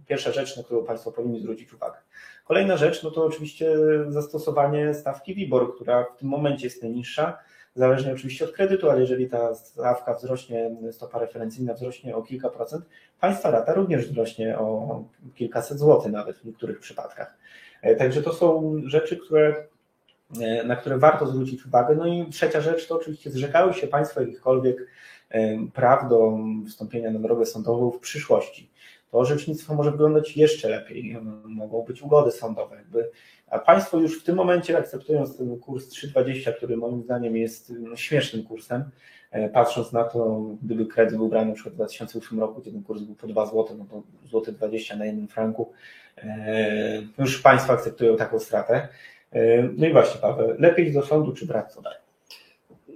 pierwsza rzecz, na którą Państwo powinni zwrócić uwagę. Kolejna rzecz, no to oczywiście zastosowanie stawki WIBOR, która w tym momencie jest najniższa, zależnie oczywiście od kredytu, ale jeżeli ta stawka wzrośnie, stopa referencyjna wzrośnie o kilka procent, Państwa rata również wzrośnie o kilkaset złotych nawet w niektórych przypadkach. E, także to są rzeczy, które, e, na które warto zwrócić uwagę. No i trzecia rzecz to oczywiście zrzekały się Państwo jakichkolwiek e, praw do wstąpienia na drogę sądową w przyszłości. To orzecznictwo może wyglądać jeszcze lepiej, mogą być ugody sądowe. Jakby, a Państwo już w tym momencie akceptując ten kurs 3,20, który moim zdaniem jest śmiesznym kursem, patrząc na to, gdyby kredyt był brany przykład w 2008 roku, kiedy ten kurs był po 2 zł, no to złoty 20 na jednym franku, E, już Państwo akceptują taką stratę. E, no i właśnie, Paweł, lepiej do sądu, czy brać co dają?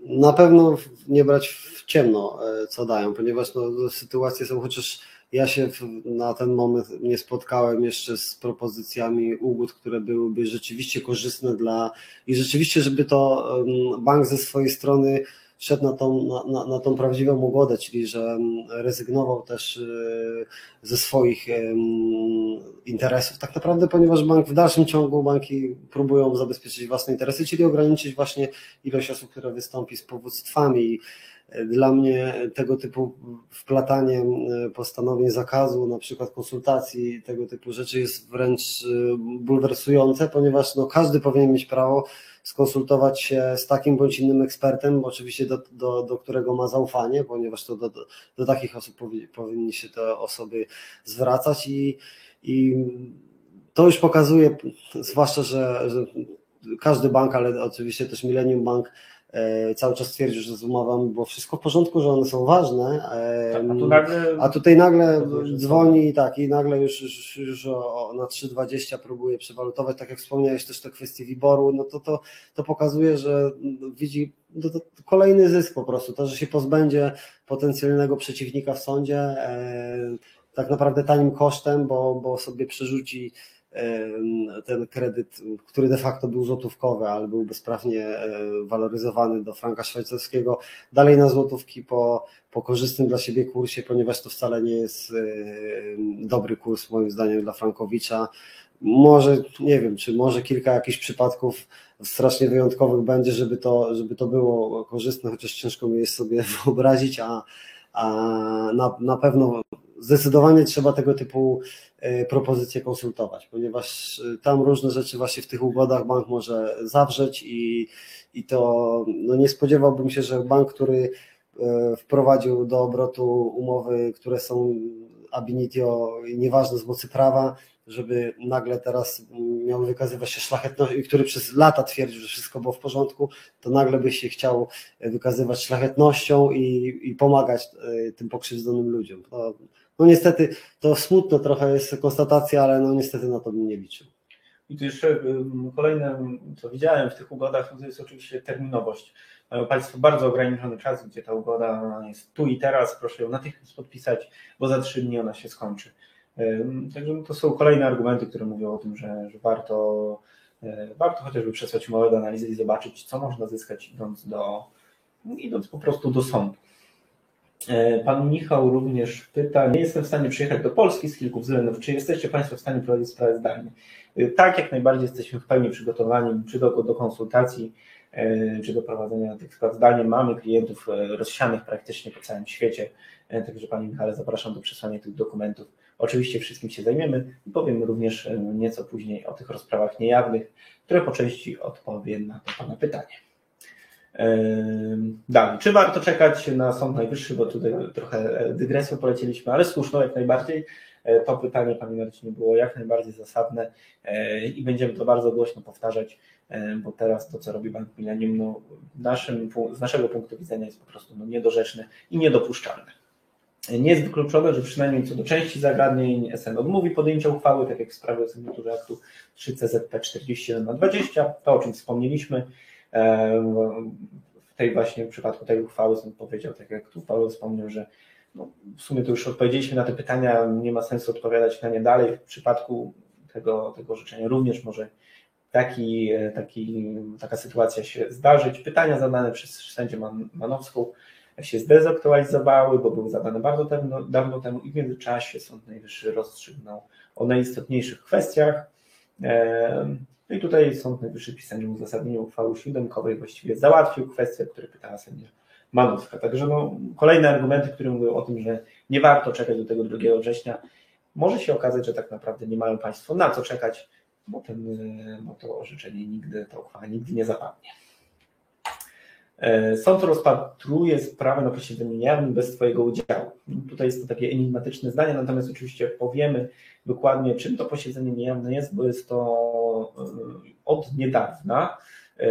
Na pewno nie brać w ciemno, e, co dają, ponieważ no, sytuacje są, chociaż ja się na ten moment nie spotkałem jeszcze z propozycjami ugód, które byłyby rzeczywiście korzystne dla i rzeczywiście, żeby to bank ze swojej strony szedł na tą, na, na, na tą prawdziwą ugodę, czyli że mm, rezygnował też y, ze swoich interesów, tak naprawdę, ponieważ bank w dalszym ciągu banki próbują zabezpieczyć własne interesy, czyli ograniczyć właśnie ilość osób, które wystąpi z powództwami. Dla mnie tego typu wplatanie y, postanowień zakazu, na przykład konsultacji, tego typu rzeczy jest wręcz y, bulwersujące, ponieważ no, każdy powinien mieć prawo skonsultować się z takim bądź innym ekspertem, oczywiście do, do, do którego ma zaufanie, ponieważ to do, do, do takich osób powi, powinni się te osoby zwracać i, i to już pokazuje, zwłaszcza, że, że każdy bank, ale oczywiście też Millennium Bank E, cały czas twierdził, że z umowami było wszystko w porządku, że one są ważne, e, tak, a, tu nagle, a tutaj nagle dzwoni i tak, i nagle już, już, już o, na 3,20 próbuje przewalutować, tak jak wspomniałeś też te kwestie wyboru, no to, to, to pokazuje, że widzi to, to kolejny zysk po prostu, to, że się pozbędzie potencjalnego przeciwnika w sądzie, e, tak naprawdę tanim kosztem, bo, bo sobie przerzuci ten kredyt, który de facto był złotówkowy, ale był bezprawnie waloryzowany do franka szwajcarskiego, dalej na złotówki po, po korzystnym dla siebie kursie, ponieważ to wcale nie jest dobry kurs moim zdaniem dla Frankowicza. Może, nie wiem, czy może kilka jakichś przypadków strasznie wyjątkowych będzie, żeby to, żeby to było korzystne, chociaż ciężko mi jest sobie wyobrazić, a, a na, na pewno zdecydowanie trzeba tego typu e, propozycje konsultować, ponieważ e, tam różne rzeczy właśnie w tych ugodach bank może zawrzeć i, i to no nie spodziewałbym się, że bank, który e, wprowadził do obrotu umowy, które są ab initio nieważne z mocy prawa, żeby nagle teraz miał wykazywać się szlachetnością, który przez lata twierdził, że wszystko było w porządku, to nagle by się chciał wykazywać szlachetnością i, i pomagać tym pokrzywdzonym ludziom. To, no niestety to smutno trochę jest konstatacja, ale no niestety na to bym nie liczył. I tu jeszcze kolejne, co widziałem w tych ugodach, to jest oczywiście terminowość. Mają Państwo bardzo ograniczony czas, gdzie ta ugoda jest tu i teraz, proszę ją natychmiast podpisać, bo za trzy dni ona się skończy. Także to są kolejne argumenty, które mówią o tym, że, że warto, e, warto chociażby przesłać umowę do analizy i zobaczyć, co można zyskać idąc, do, idąc po prostu do sądu. E, pan Michał również pyta, nie jestem w stanie przyjechać do Polski z kilku względów. Czy jesteście Państwo w stanie prowadzić sprawę zdalnie? E, tak, jak najbardziej jesteśmy w pełni przygotowani, czy do, do konsultacji, e, czy do prowadzenia tych spraw zdalnie. Mamy klientów rozsianych praktycznie po całym świecie, także Panie Michale zapraszam do przesłania tych dokumentów. Oczywiście wszystkim się zajmiemy i powiem również nieco później o tych rozprawach niejawnych, które po części odpowiem na to Pana pytanie. Dalej, czy warto czekać na Sąd Najwyższy, bo tutaj trochę dygresją polecieliśmy, ale słuszną jak najbardziej. E, to pytanie, Panie Marcinie, było jak najbardziej zasadne e, i będziemy to bardzo głośno powtarzać, e, bo teraz to, co robi Bank Millennium, no, naszym, z naszego punktu widzenia jest po prostu no, niedorzeczne i niedopuszczalne. Nie jest wykluczone, że przynajmniej co do części zagadnień SN odmówi podjęcia uchwały, tak jak w sprawie o aktu 3 CZP 41 na 20, to o czym wspomnieliśmy. W tej właśnie w przypadku tej uchwały sąd powiedział, tak jak tu Paweł wspomniał, że no, w sumie to już odpowiedzieliśmy na te pytania, nie ma sensu odpowiadać na nie dalej. W przypadku tego, tego orzeczenia również może taki, taki, taka sytuacja się zdarzyć. Pytania zadane przez sędzię Manowską się zdezaktualizowały, bo były zadane bardzo dawno, dawno temu i w międzyczasie Sąd Najwyższy rozstrzygnął o najistotniejszych kwestiach. No i tutaj Sąd Najwyższy w pisemnym uzasadnieniu uchwały siódemkowej właściwie załatwił kwestię, o której pytała sędzia Manowska. Także no, kolejne argumenty, które mówią o tym, że nie warto czekać do tego 2 września, może się okazać, że tak naprawdę nie mają Państwo na co czekać, bo, ten, bo to orzeczenie nigdy, ta uchwała nigdy nie zapadnie. E, sąd rozpatruje sprawę na posiedzeniu niejawnym bez Twojego udziału. Tutaj jest to takie enigmatyczne zdanie, natomiast oczywiście powiemy dokładnie, czym to posiedzenie niejawne jest, bo jest to e, od niedawna. E,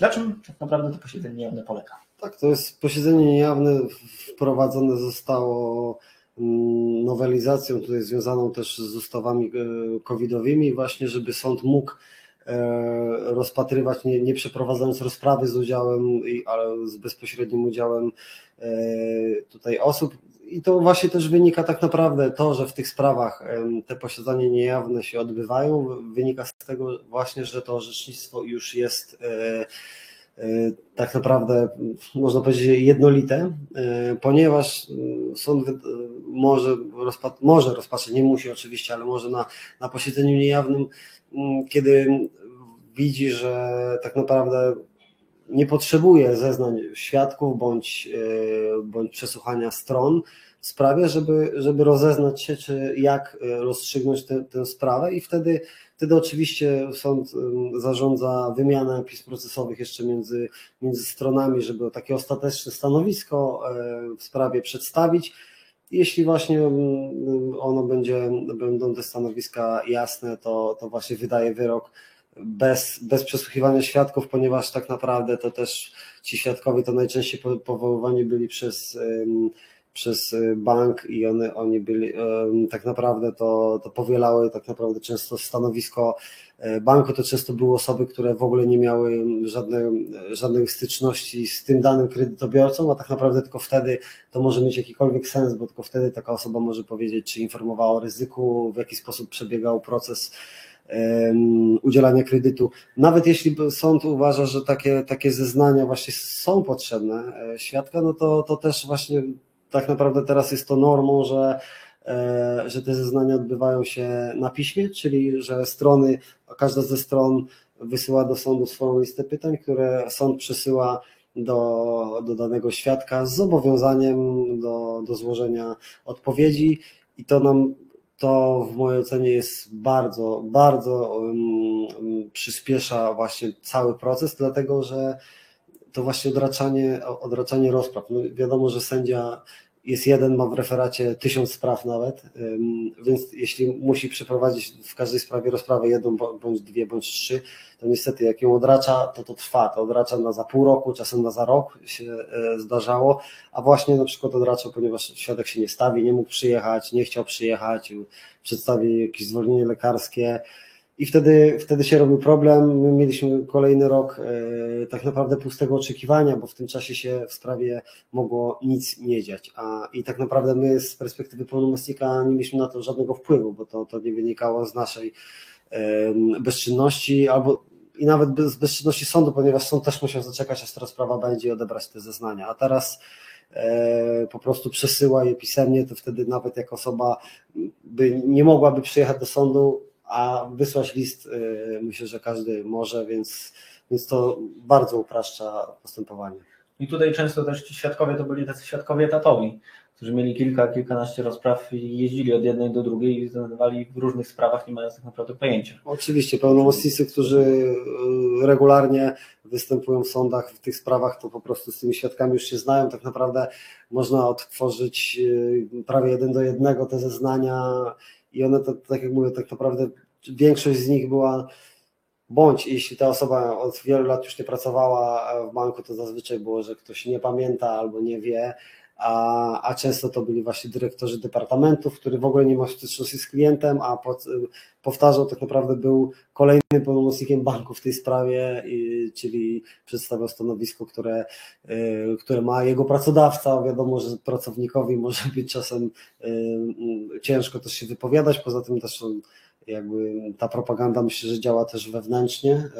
na czym tak naprawdę to posiedzenie niejawne polega? Tak, to jest posiedzenie niejawne, wprowadzone zostało mm, nowelizacją tutaj związaną też z ustawami covidowymi właśnie, żeby sąd mógł rozpatrywać, nie, nie przeprowadzając rozprawy z udziałem, ale z bezpośrednim udziałem e, tutaj osób. I to właśnie też wynika tak naprawdę to, że w tych sprawach te posiedzenia niejawne się odbywają, wynika z tego właśnie, że to orzecznictwo już jest e, tak naprawdę, można powiedzieć, jednolite, ponieważ sąd może, może rozpatrzeć, nie musi oczywiście, ale może na, na posiedzeniu niejawnym kiedy widzi, że tak naprawdę nie potrzebuje zeznań świadków bądź, e, bądź przesłuchania stron. W sprawie, żeby, żeby rozeznać się, czy jak e, rozstrzygnąć tę, tę sprawę i wtedy, wtedy oczywiście sąd zarządza wymianę pism procesowych jeszcze między, między stronami, żeby takie ostateczne stanowisko e, w sprawie przedstawić. Jeśli właśnie ono będzie, będą te stanowiska jasne, to, to właśnie wydaje wyrok bez, bez przesłuchiwania świadków, ponieważ tak naprawdę to też ci świadkowie to najczęściej powoływani byli przez, przez bank i one, oni byli tak naprawdę to, to powielały tak naprawdę często stanowisko E, banku. To często były osoby, które w ogóle nie miały żadnej, żadnej styczności z tym danym kredytobiorcą, a tak naprawdę tylko wtedy to może mieć jakikolwiek sens, bo tylko wtedy taka osoba może powiedzieć, czy informowała o ryzyku, w jaki sposób przebiegał proces udzielania kredytu. Nawet jeśli sąd uważa, że takie, takie zeznania właśnie są potrzebne e, świadka, no to, to też właśnie tak naprawdę teraz jest to normą, że E, że te zeznania odbywają się na piśmie, czyli że strony, każda ze stron wysyła do sądu swoją listę pytań, które sąd przesyła do, do danego świadka z zobowiązaniem do, do złożenia odpowiedzi i to nam to w mojej ocenie jest bardzo, bardzo um, przyspiesza właśnie cały proces, dlatego że to właśnie odraczanie, odraczanie rozpraw. No wiadomo, że sędzia jest jeden, ma w referacie tysiąc spraw nawet, więc jeśli musi przeprowadzić w każdej sprawie rozprawę jedną, bądź dwie, bądź trzy, to niestety jak ją odracza, to to trwa, to odracza na za pół roku, czasem na za rok się e, zdarzało, a właśnie na przykład odraczał, ponieważ świadek się nie stawi, nie mógł przyjechać, nie chciał przyjechać, przedstawi jakieś zwolnienie lekarskie, i wtedy, wtedy się robił problem. My mieliśmy kolejny rok e, tak naprawdę pustego oczekiwania, bo w tym czasie się w sprawie mogło nic nie dziać. A, I tak naprawdę my z perspektywy pełnomocnika nie mieliśmy na to żadnego wpływu, bo to, to nie wynikało z naszej bezczynności albo i nawet z bezczynności sądu, ponieważ sąd też musiał zaczekać, aż ta sprawa będzie i odebrać te zeznania. A teraz e, po prostu przesyła je pisemnie, to wtedy nawet jak osoba by nie mogłaby przyjechać do sądu, a wysłać list y, myślę, że każdy może, więc, więc to bardzo upraszcza postępowanie. I tutaj często też ci świadkowie to byli tacy świadkowie etatowi, którzy mieli kilka, kilkanaście rozpraw i jeździli od jednej do drugiej i zdecydowali w różnych sprawach, nie mając tak naprawdę pojęcia. Oczywiście, pełnomocnicy, którzy y, regularnie występują w sądach w tych sprawach, to po prostu z tymi świadkami już się znają. Tak naprawdę można odtworzyć y, prawie jeden do jednego te zeznania i one, to, tak jak mówię, tak naprawdę większość z nich była, bądź jeśli ta osoba od wielu lat już nie pracowała w banku, to zazwyczaj było, że ktoś nie pamięta albo nie wie, a, a często to byli właśnie dyrektorzy departamentów, który w ogóle nie ma styczności z klientem, a pod, powtarzał tak naprawdę był kolejnym pełnomocnikiem banku w tej sprawie, czyli przedstawiał stanowisko, które, które ma jego pracodawca. Wiadomo, że pracownikowi może być czasem ciężko też się wypowiadać, poza tym też jakby ta propaganda myślę, że działa też wewnętrznie e,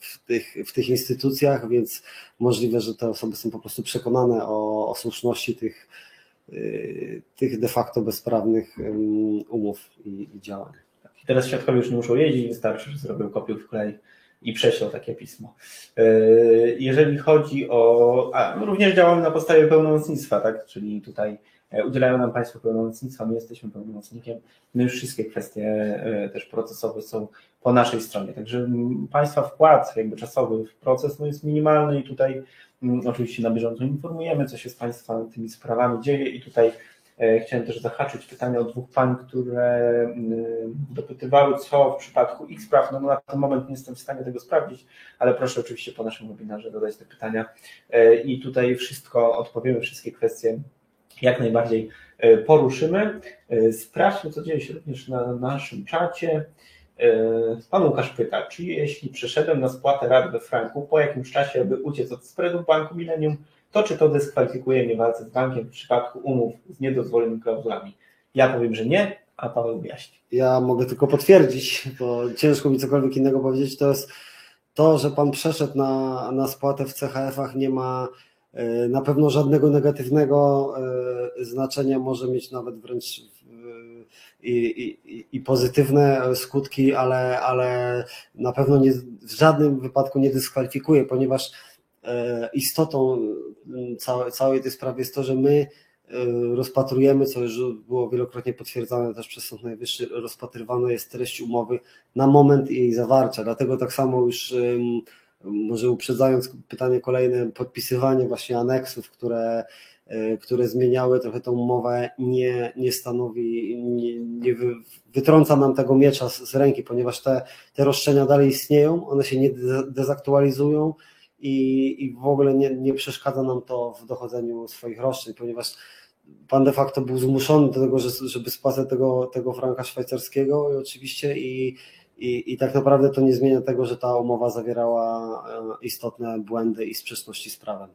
w tych, w tych instytucjach, więc możliwe, że te osoby są po prostu przekonane o, o słuszności tych, e, tych de facto bezprawnych umów i, i działań. Teraz świadkowie już nie muszą jeździć, wystarczy, że zrobią kopię w klej i prześlą takie pismo. E, jeżeli chodzi o. A, no również działamy na podstawie pełnomocnictwa, tak? Czyli tutaj udzielają nam Państwo pełnomocnictwa, my jesteśmy pełnomocnikiem, no już wszystkie kwestie e, też procesowe są po naszej stronie, także Państwa wkład jakby czasowy w proces no jest minimalny i tutaj oczywiście na bieżąco informujemy, co się z Państwa tymi sprawami dzieje. I tutaj e, Chciałem też zahaczyć pytania od dwóch pań, które dopytywały, co w przypadku ich spraw. No, no na ten moment nie jestem w stanie tego sprawdzić, ale proszę oczywiście po naszym webinarze dodać te pytania. I tutaj wszystko odpowiemy, wszystkie kwestie jak najbardziej e, poruszymy. E, sprawdźmy, co dzieje się również na naszym czacie. E, pan Łukasz pyta, czy jeśli przeszedłem na spłatę rat we franku po jakimś czasie, aby uciec od spreadu banku Millennium, to czy to dyskwalifikuje mnie walce z bankiem w przypadku umów z niedozwolonymi klauzulami? Ja powiem, że nie, a Paweł wyjaśni. Ja mogę tylko potwierdzić, bo ciężko mi cokolwiek innego powiedzieć. To jest to, że pan przeszedł na, na spłatę w CHF-ach, nie ma na pewno żadnego negatywnego e, znaczenia może mieć nawet wręcz i, i, i pozytywne skutki, ale, ale na pewno nie, w żadnym wypadku nie dyskwalifikuje, ponieważ e, istotą całej, całej tej sprawy jest to, że my rozpatrujemy, co już było wielokrotnie potwierdzane też przez Sąd Najwyższy, rozpatrywana jest treść umowy na moment jej zawarcia. Dlatego tak samo już może uprzedzając pytanie kolejne, podpisywanie właśnie aneksów, które, e, które zmieniały trochę tą umowę, nie, nie stanowi, nie, nie wytrąca nam tego miecza z, z ręki, ponieważ te, te roszczenia dalej istnieją, one się nie dezaktualizują i, i w ogóle nie, nie przeszkadza nam to w dochodzeniu swoich roszczeń, ponieważ pan de facto był zmuszony do tego, żeby spłacać tego, tego franka szwajcarskiego i oczywiście i, i, I tak naprawdę to nie zmienia tego, że ta umowa zawierała e, istotne błędy i sprzeczności z prawem.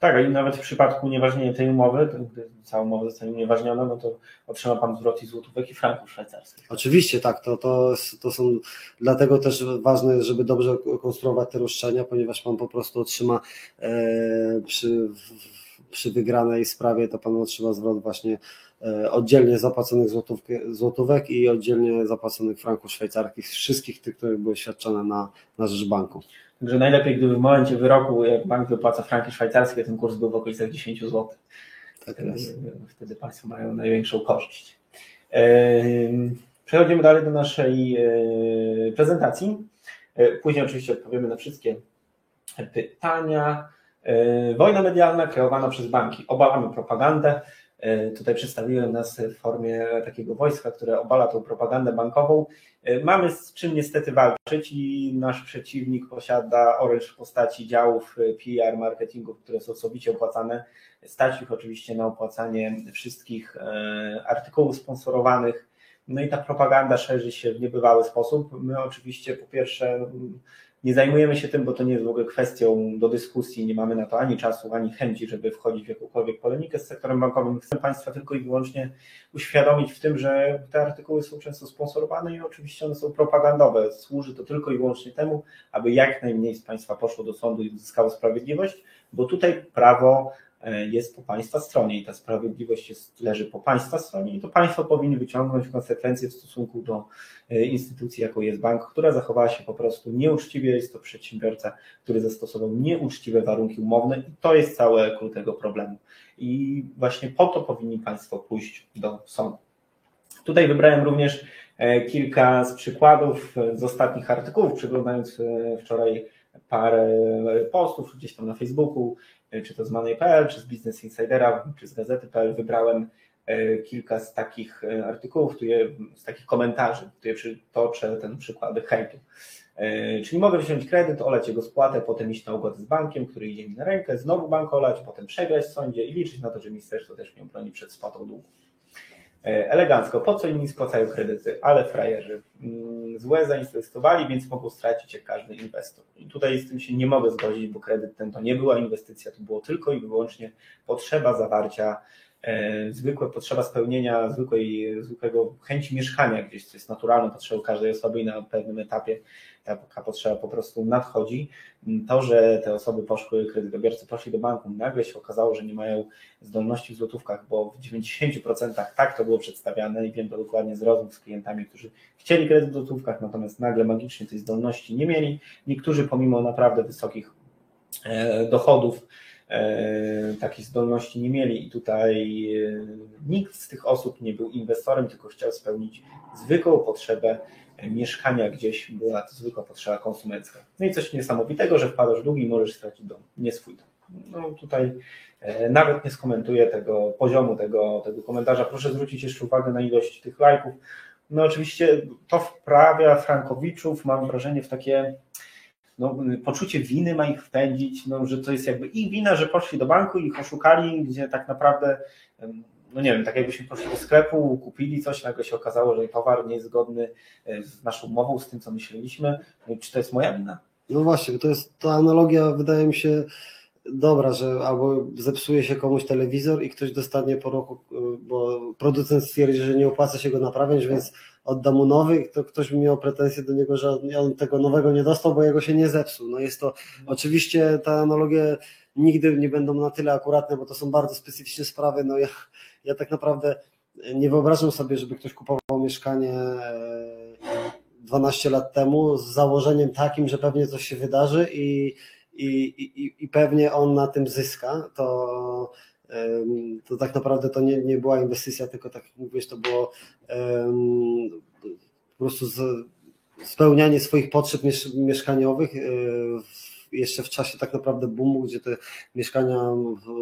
Tak, i nawet w przypadku unieważnienia tej umowy, gdy cała umowa zostanie unieważniona, no to otrzyma Pan zwrot i złotówek i franków szwajcarskich. Oczywiście, tak. To, to, to są dlatego też ważne, żeby dobrze konstruować te roszczenia, ponieważ Pan po prostu otrzyma e, przy, przy wygranej sprawie, to Pan otrzyma zwrot właśnie oddzielnie zapłaconych złotówek i oddzielnie zapłaconych franków szwajcarskich, wszystkich tych, które były świadczone na, na rzecz banku. Także najlepiej, gdyby w momencie wyroku, jak bank wypłaca franki szwajcarskie, ten kurs był w okolicach 10 zł. Tak wtedy, wtedy Państwo mają największą korzyść. Przechodzimy dalej do naszej e, prezentacji. E, później oczywiście odpowiemy na wszystkie pytania. Wojna medialna kreowana przez banki. Obalamy propagandę. E, tutaj przedstawiłem nas w formie takiego wojska, które obala tą propagandę bankową. E, mamy z czym niestety walczyć i nasz przeciwnik posiada oręż w postaci działów PR, marketingu, które są osobicie opłacane. Stać ich oczywiście na opłacanie wszystkich e, artykułów sponsorowanych. No i ta propaganda szerzy się w niebywały sposób. My oczywiście po pierwsze nie zajmujemy się tym, bo to nie jest w ogóle kwestią do dyskusji, nie mamy na to ani czasu, ani chęci, żeby wchodzić w jakąkolwiek polemikę z sektorem bankowym. Chcę Państwa tylko i wyłącznie uświadomić w tym, że te artykuły są często sponsorowane i oczywiście one są propagandowe. Służy to tylko i wyłącznie temu, aby jak najmniej z Państwa poszło do sądu i uzyskało sprawiedliwość, bo tutaj prawo jest po Państwa stronie i ta sprawiedliwość jest, leży po Państwa stronie i to Państwo powinni wyciągnąć konsekwencje w stosunku do e, instytucji, jaką jest bank, która zachowała się po prostu nieuczciwie. Jest to przedsiębiorca, który zastosował nieuczciwe warunki umowne i to jest całe klucz tego problemu. I właśnie po to powinni Państwo pójść do sądu. Tutaj wybrałem również e, kilka z przykładów z ostatnich artykułów, przeglądając wczoraj parę postów gdzieś tam na Facebooku, E, czy to z Money.pl, czy z Business Insidera, czy z Gazety.pl, wybrałem e, kilka z takich e, artykułów, z takich komentarzy, które przytoczę ten przykłady hejtu. E, czyli mogę wziąć kredyt, olać jego spłatę, potem iść na układ z bankiem, który idzie mi na rękę, znowu bank olać, potem przegrać w sądzie i liczyć na to, że ministerstwo też mnie broni przed spłatą długu. E, elegancko, po co inni spłacają kredyty, ale frajerzy mm, złe zainwestowali, więc mogą stracić jak każdy inwestor. I tutaj z tym się nie mogę zgodzić, bo kredyt ten to nie była inwestycja, to było tylko i wyłącznie potrzeba zawarcia zwykłe potrzeba spełnienia zwykłej, zwykłego chęci mieszkania gdzieś, co jest naturalną potrzebą każdej osoby i na pewnym etapie taka potrzeba po prostu nadchodzi. To, że te osoby poszły, kredytobiorcy poszli do banku, nagle się okazało, że nie mają zdolności w złotówkach, bo w 90% tak to było przedstawiane i wiem to dokładnie z rozmów z klientami, którzy chcieli kredyt w złotówkach, natomiast nagle magicznie tej zdolności nie mieli. Niektórzy pomimo naprawdę wysokich e, dochodów E, takiej zdolności nie mieli i tutaj e, nikt z tych osób nie był inwestorem, tylko chciał spełnić zwykłą potrzebę mieszkania gdzieś, była to zwykła potrzeba konsumencka. No i coś niesamowitego, że wpadasz w długi i możesz stracić dom, nie swój dom. No tutaj e, nawet nie skomentuję tego poziomu tego, tego komentarza. Proszę zwrócić jeszcze uwagę na ilość tych lajków. No oczywiście to wprawia Frankowiczów, mam wrażenie, w takie no, poczucie winy ma ich wpędzić, no, że to jest jakby ich wina, że poszli do banku i ich oszukali, gdzie tak naprawdę, no nie wiem, tak jakbyśmy poszli do sklepu, kupili coś, nagle się okazało, że towar nie jest zgodny e, z naszą umową, z tym, co myśleliśmy. No, czy to jest moja wina? No właśnie, to jest ta analogia, wydaje mi się, dobra, że albo zepsuje się komuś telewizor i ktoś dostanie po roku, e, bo producent stwierdzi, że nie opłaca się go naprawiać, więc odda mu nowy, to ktoś miał pretensje do niego, że on tego nowego nie dostał, bo jego się nie zepsuł. No jest to, oczywiście te analogie nigdy nie będą na tyle akuratne, bo to są bardzo specyficzne sprawy. No ja, ja tak naprawdę nie wyobrażam sobie, żeby ktoś kupował mieszkanie 12 e, lat temu z założeniem takim, że pewnie coś się wydarzy i, i, i, i pewnie on na tym zyska. To to tak naprawdę to nie, nie była inwestycja, tylko tak jak mówisz, to było po prostu spełnianie swoich potrzeb mieszkaniowych e, jeszcze w czasie tak naprawdę boomu, gdzie te mieszkania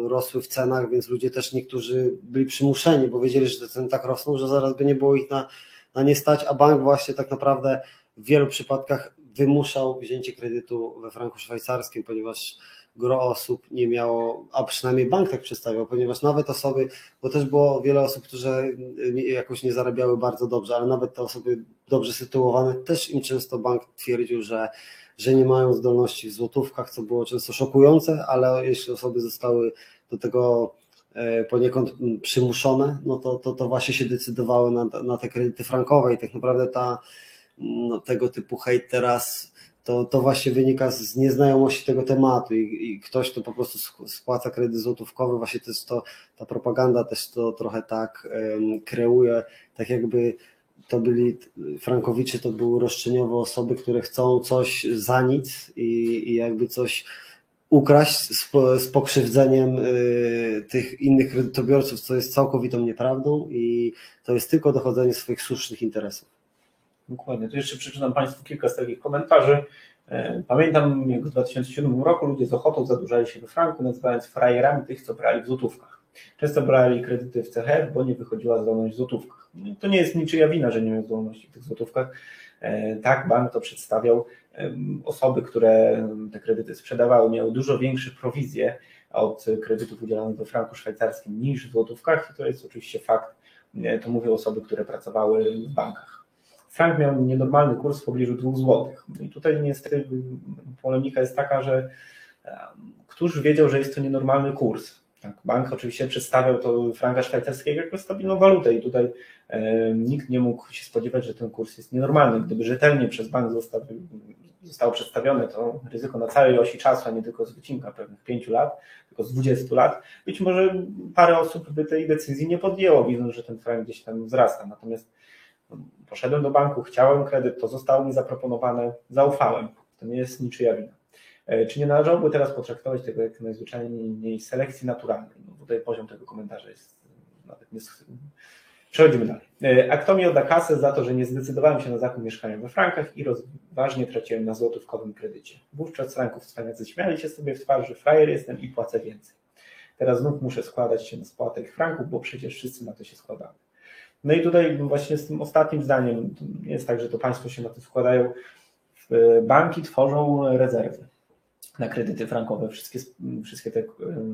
rosły w cenach, więc ludzie też niektórzy byli przymuszeni, bo wiedzieli, że te ceny tak rosną, że zaraz by nie było ich na, na nie stać, a bank właśnie tak naprawdę w wielu przypadkach wymuszał wzięcie kredytu we franku szwajcarskim, ponieważ gro osób nie miało, a przynajmniej bank tak przedstawiał, ponieważ nawet osoby, bo też było wiele osób, które jakoś nie zarabiały bardzo dobrze, ale nawet te osoby dobrze sytuowane, też im często bank twierdził, że, że nie mają zdolności w złotówkach, co było często szokujące, ale jeśli osoby zostały do tego e, poniekąd przymuszone, no to, to, to właśnie się decydowały na, na te kredyty frankowe i tak naprawdę ta, no, tego typu hejt teraz to, to właśnie wynika z nieznajomości tego tematu i, i ktoś, kto po prostu spłaca kredyt złotówkowy, właśnie też to, ta propaganda też to trochę tak um, kreuje, tak jakby to byli Frankowicze, to były roszczeniowe osoby, które chcą coś za nic i, i jakby coś ukraść z, z pokrzywdzeniem y, tych innych kredytobiorców, co jest całkowitą nieprawdą i to jest tylko dochodzenie swoich słusznych interesów. Dokładnie. To jeszcze przeczytam Państwu kilka z takich komentarzy. E, pamiętam, jak w 2007 roku ludzie z ochotą zadłużali się we franku, nazywając frajerami tych, co brali w złotówkach. Często brali kredyty w CHF, bo nie wychodziła zdolność w złotówkach. To nie jest niczyja wina, że nie mają zdolności w tych złotówkach. E, tak, bank to przedstawiał. Osoby, które te kredyty sprzedawały, miały dużo większe prowizje od kredytów udzielanych we franku szwajcarskim niż w złotówkach i to jest oczywiście fakt. E, to mówią osoby, które pracowały w bankach frank miał nienormalny kurs w pobliżu 2 zł. No I tutaj niestety polemika jest taka, że któż wiedział, że jest to nienormalny kurs. Tak, bank oczywiście przedstawiał to franka szwajcarskiego jako stabilną walutę i tutaj nikt nie mógł się spodziewać, że ten kurs jest nienormalny. Gdyby rzetelnie przez bank został, zostało przedstawione to ryzyko na całej osi czasu, a nie tylko z wycinka pewnych 5 lat, tylko z 20 lat, być może parę osób by tej decyzji nie podjęło, widząc, że ten frank gdzieś tam wzrasta. Natomiast Poszedłem do banku, chciałem kredyt, to zostało mi zaproponowane, zaufałem. To nie jest niczyja wina. E, czy nie należałoby teraz potraktować tego jak najzwyczajniej selekcji naturalnej? No tutaj poziom tego komentarza jest nawet nie... Przechodzimy dalej. E, a kto mi odda kasę za to, że nie zdecydowałem się na zakup mieszkania we frankach i rozważnie traciłem na złotówkowym kredycie? Wówczas franków cwaniacy śmiali się sobie w twarz, że frajer jestem i płacę więcej. Teraz znów muszę składać się na spłatek franków, bo przecież wszyscy na to się składamy. No i tutaj właśnie z tym ostatnim zdaniem, jest tak, że to Państwo się na to składają. banki tworzą rezerwy na kredyty frankowe, wszystkie, wszystkie, te,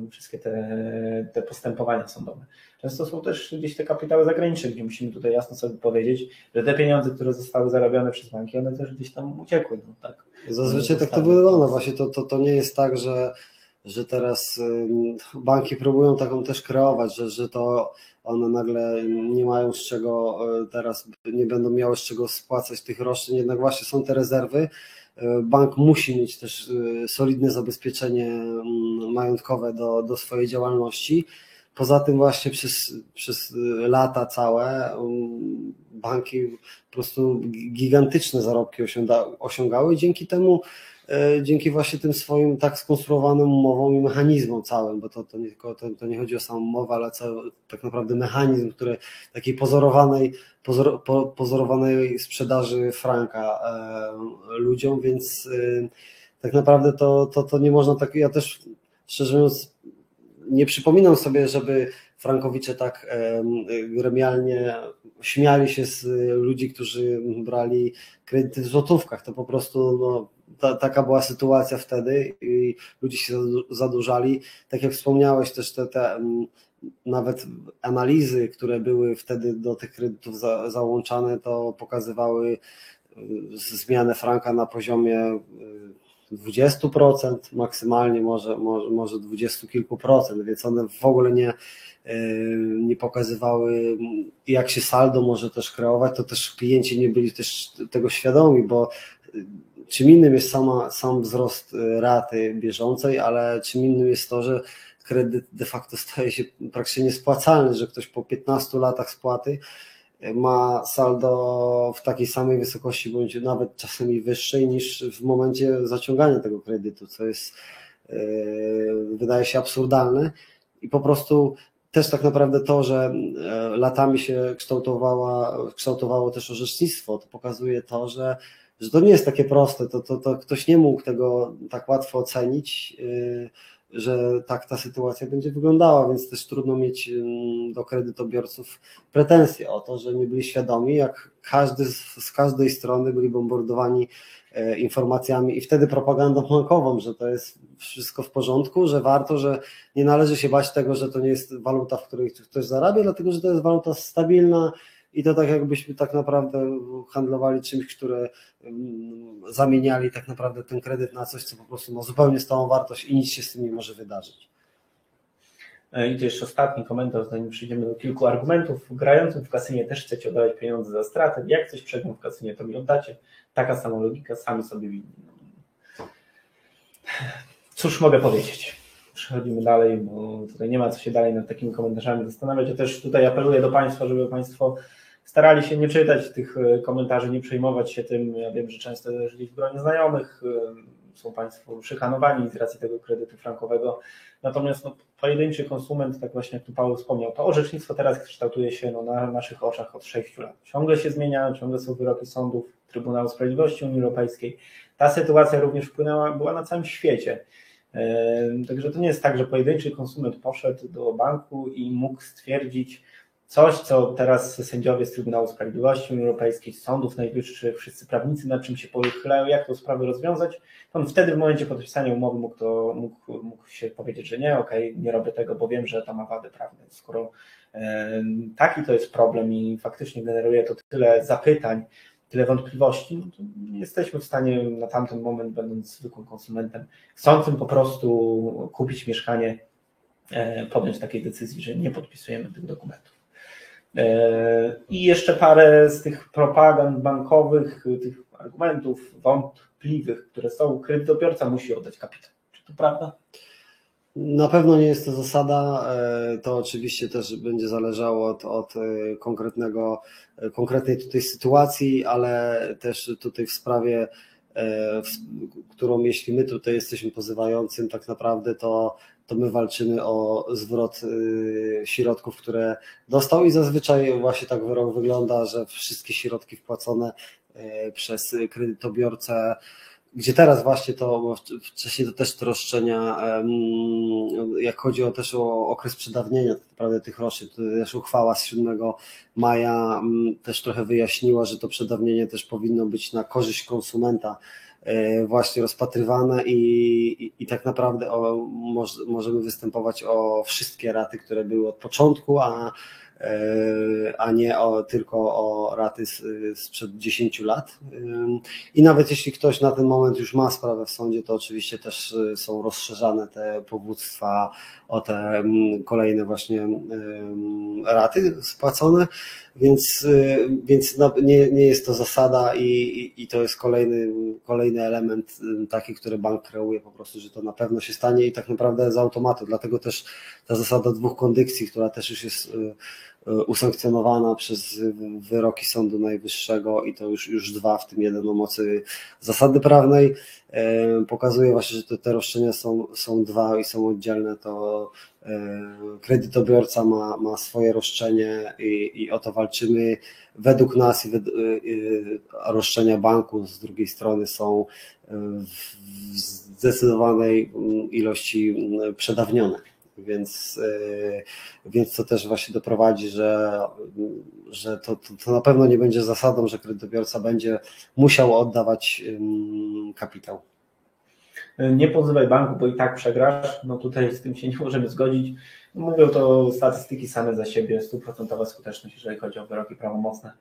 wszystkie te, te postępowania sądowe. Często są też gdzieś te kapitały zagraniczne, gdzie musimy tutaj jasno sobie powiedzieć, że te pieniądze, które zostały zarabiane przez banki, one też gdzieś tam uciekły. No, tak. Zazwyczaj tak to wygląda. Właśnie to, to, to nie jest tak, że, że teraz banki próbują taką też kreować, że, że to one nagle nie mają z czego e, teraz, nie będą miały z czego spłacać tych roszczeń, jednak właśnie są te rezerwy, E, bank musi mieć też e, solidne zabezpieczenie mm, majątkowe do, do swojej działalności. Poza tym właśnie przez, przez lata całe mm, banki po prostu gigantyczne zarobki osiągały. Dzięki temu dzięki właśnie tym swoim tak skonstruowanym umowom i mechanizmom całym, bo to, to, nie, tylko, to, to nie chodzi o samą umowę, ale cały, tak naprawdę mechanizm, który takiej pozorowanej, pozor, po, pozorowanej sprzedaży franka e, ludziom, więc e, tak naprawdę to, to, to nie można tak, ja też szczerze mówiąc nie przypominam sobie, żeby frankowicze tak gremialnie śmiali się z ludzi, którzy brali kredyty w złotówkach. To po prostu no, ta, taka była sytuacja wtedy i ludzie się zadłużali. Tak jak wspomniałeś, też te, te nawet analizy, które były wtedy do tych kredytów za, załączane, to pokazywały y, zmianę franka na poziomie 20%, y, maksymalnie może, może, może 20 kilku procent, więc one w ogóle nie, y, nie pokazywały, jak się saldo może też kreować, to też klienci nie byli też tego świadomi, bo czym innym jest sama, sam wzrost y, raty bieżącej, ale czym innym jest to, że kredyt de facto staje się praktycznie niespłacalny, że ktoś po 15 latach spłaty y, ma saldo w takiej samej wysokości, bądź nawet czasami wyższej niż w momencie zaciągania tego kredytu, co jest yy, wydaje się absurdalne. I po prostu też tak naprawdę to, że latami się kształtowało też orzecznictwo, to pokazuje to, że że to nie jest takie proste, to, to, to ktoś nie mógł tego tak łatwo ocenić, y, że tak ta sytuacja będzie wyglądała, więc też trudno mieć do kredytobiorców pretensje o to, że nie byli świadomi, jak każdy z, z każdej strony byli bombardowani e, informacjami i wtedy propagandą bankową, że to jest wszystko w porządku, że warto, że nie należy się bać tego, że to nie jest waluta, w której ktoś zarabia, dlatego że to jest waluta stabilna, i to tak jakbyśmy tak naprawdę handlowali czymś, które mm, zamieniali tak naprawdę ten kredyt na coś, co po prostu ma zupełnie stałą wartość i nic się z tym nie może wydarzyć. E, I to jeszcze ostatni komentarz, zanim przejdziemy do kilku argumentów. Grającym w kasynie też chcecie oddawać pieniądze za stratę. Jak coś przegram w kasynie, to mi oddacie. Taka sama logika, sami sobie winni. Cóż mogę powiedzieć? Przechodzimy dalej, bo tutaj nie ma co się dalej nad takimi komentarzami zastanawiać. Ja też tutaj apeluję do Państwa, żeby Państwo starali się nie czytać tych e, komentarzy, nie przejmować się tym. Ja wiem, że często jeżeli w gronie znajomych e, są Państwo szykanowani z racji tego kredytu frankowego. Natomiast no, pojedynczy konsument, tak właśnie jak tu Paweł wspomniał, to orzecznictwo teraz kształtuje się no, na naszych oczach od 6 lat. Ciągle się zmienia, ciągle są wyroki sądów Trybunału Sprawiedliwości Unii Europejskiej. Ta sytuacja również wpłynęła, była na całym świecie. E, także to nie jest tak, że pojedynczy konsument poszedł do banku i mógł stwierdzić, Coś, co teraz sędziowie z Trybunału Sprawiedliwości Unii Europejskiej, sądów najwyższych, wszyscy prawnicy nad czym się pochylają, jak tę sprawę rozwiązać, to on wtedy w momencie podpisania umowy mógł, to, mógł, mógł się powiedzieć, że nie, okej, okay, nie robię tego, bo wiem, że to ma wady prawne. Skoro e, taki to jest problem i faktycznie generuje to tyle zapytań, tyle wątpliwości, no to jesteśmy w stanie na tamten moment, będąc zwykłym konsumentem, chcącym po prostu kupić mieszkanie, e, podjąć takiej decyzji, że nie podpisujemy tych dokumentów. E, I jeszcze parę z tych propagand bankowych, tych argumentów wątpliwych, które są, kredytobiorca musi oddać kapitał. Czy to prawda? Na pewno nie jest to zasada. E, to oczywiście też będzie zależało od, od e, konkretnego, konkretnej tutaj sytuacji, ale też tutaj w sprawie, w którą jeśli my tutaj jesteśmy pozywającym, tak naprawdę to to my walczymy o zwrot y, środków, które dostał i zazwyczaj właśnie tak wyrok wygląda, że wszystkie środki wpłacone y, przez kredytobiorcę gdzie teraz właśnie to, wcześniej to też te roszczenia, jak chodzi o też o okres przedawnienia naprawdę tych roszczeń, to też uchwała z 7 maja też trochę wyjaśniła, że to przedawnienie też powinno być na korzyść konsumenta, właśnie rozpatrywane i, i, i tak naprawdę o, moż, możemy występować o wszystkie raty, które były od początku, a E, a nie o, tylko o raty sprzed 10 lat. I nawet jeśli ktoś na ten moment już ma sprawę w sądzie, to oczywiście też e, są rozszerzane te powództwa o te kolejne właśnie raty spłacone, więc, e, więc nie, nie jest to zasada i, i, i to jest kolejny, kolejny element taki, który bank kreuje po prostu, że to na pewno się stanie i tak naprawdę z automatu, dlatego też ta zasada dwóch kondycji, która też już jest usankcjonowana przez wyroki Sądu Najwyższego i to już, już dwa, w tym jeden o mocy zasady prawnej. E, pokazuje właśnie, że te, te roszczenia są, są dwa i są oddzielne, to e, kredytobiorca ma, ma swoje roszczenie i, i o to walczymy. Według nas roszczenia banku z drugiej strony są w zdecydowanej ilości przedawnione więc, e, więc to też właśnie doprowadzi, że, że to, to, to na pewno nie będzie zasadą, że kredytobiorca będzie musiał oddawać kapitał. Nie pozywaj banku, bo i tak przegrasz. No tutaj z tym się nie możemy zgodzić. Mówią to statystyki same za siebie, stuprocentowa skuteczność, jeżeli chodzi o wyroki prawomocne.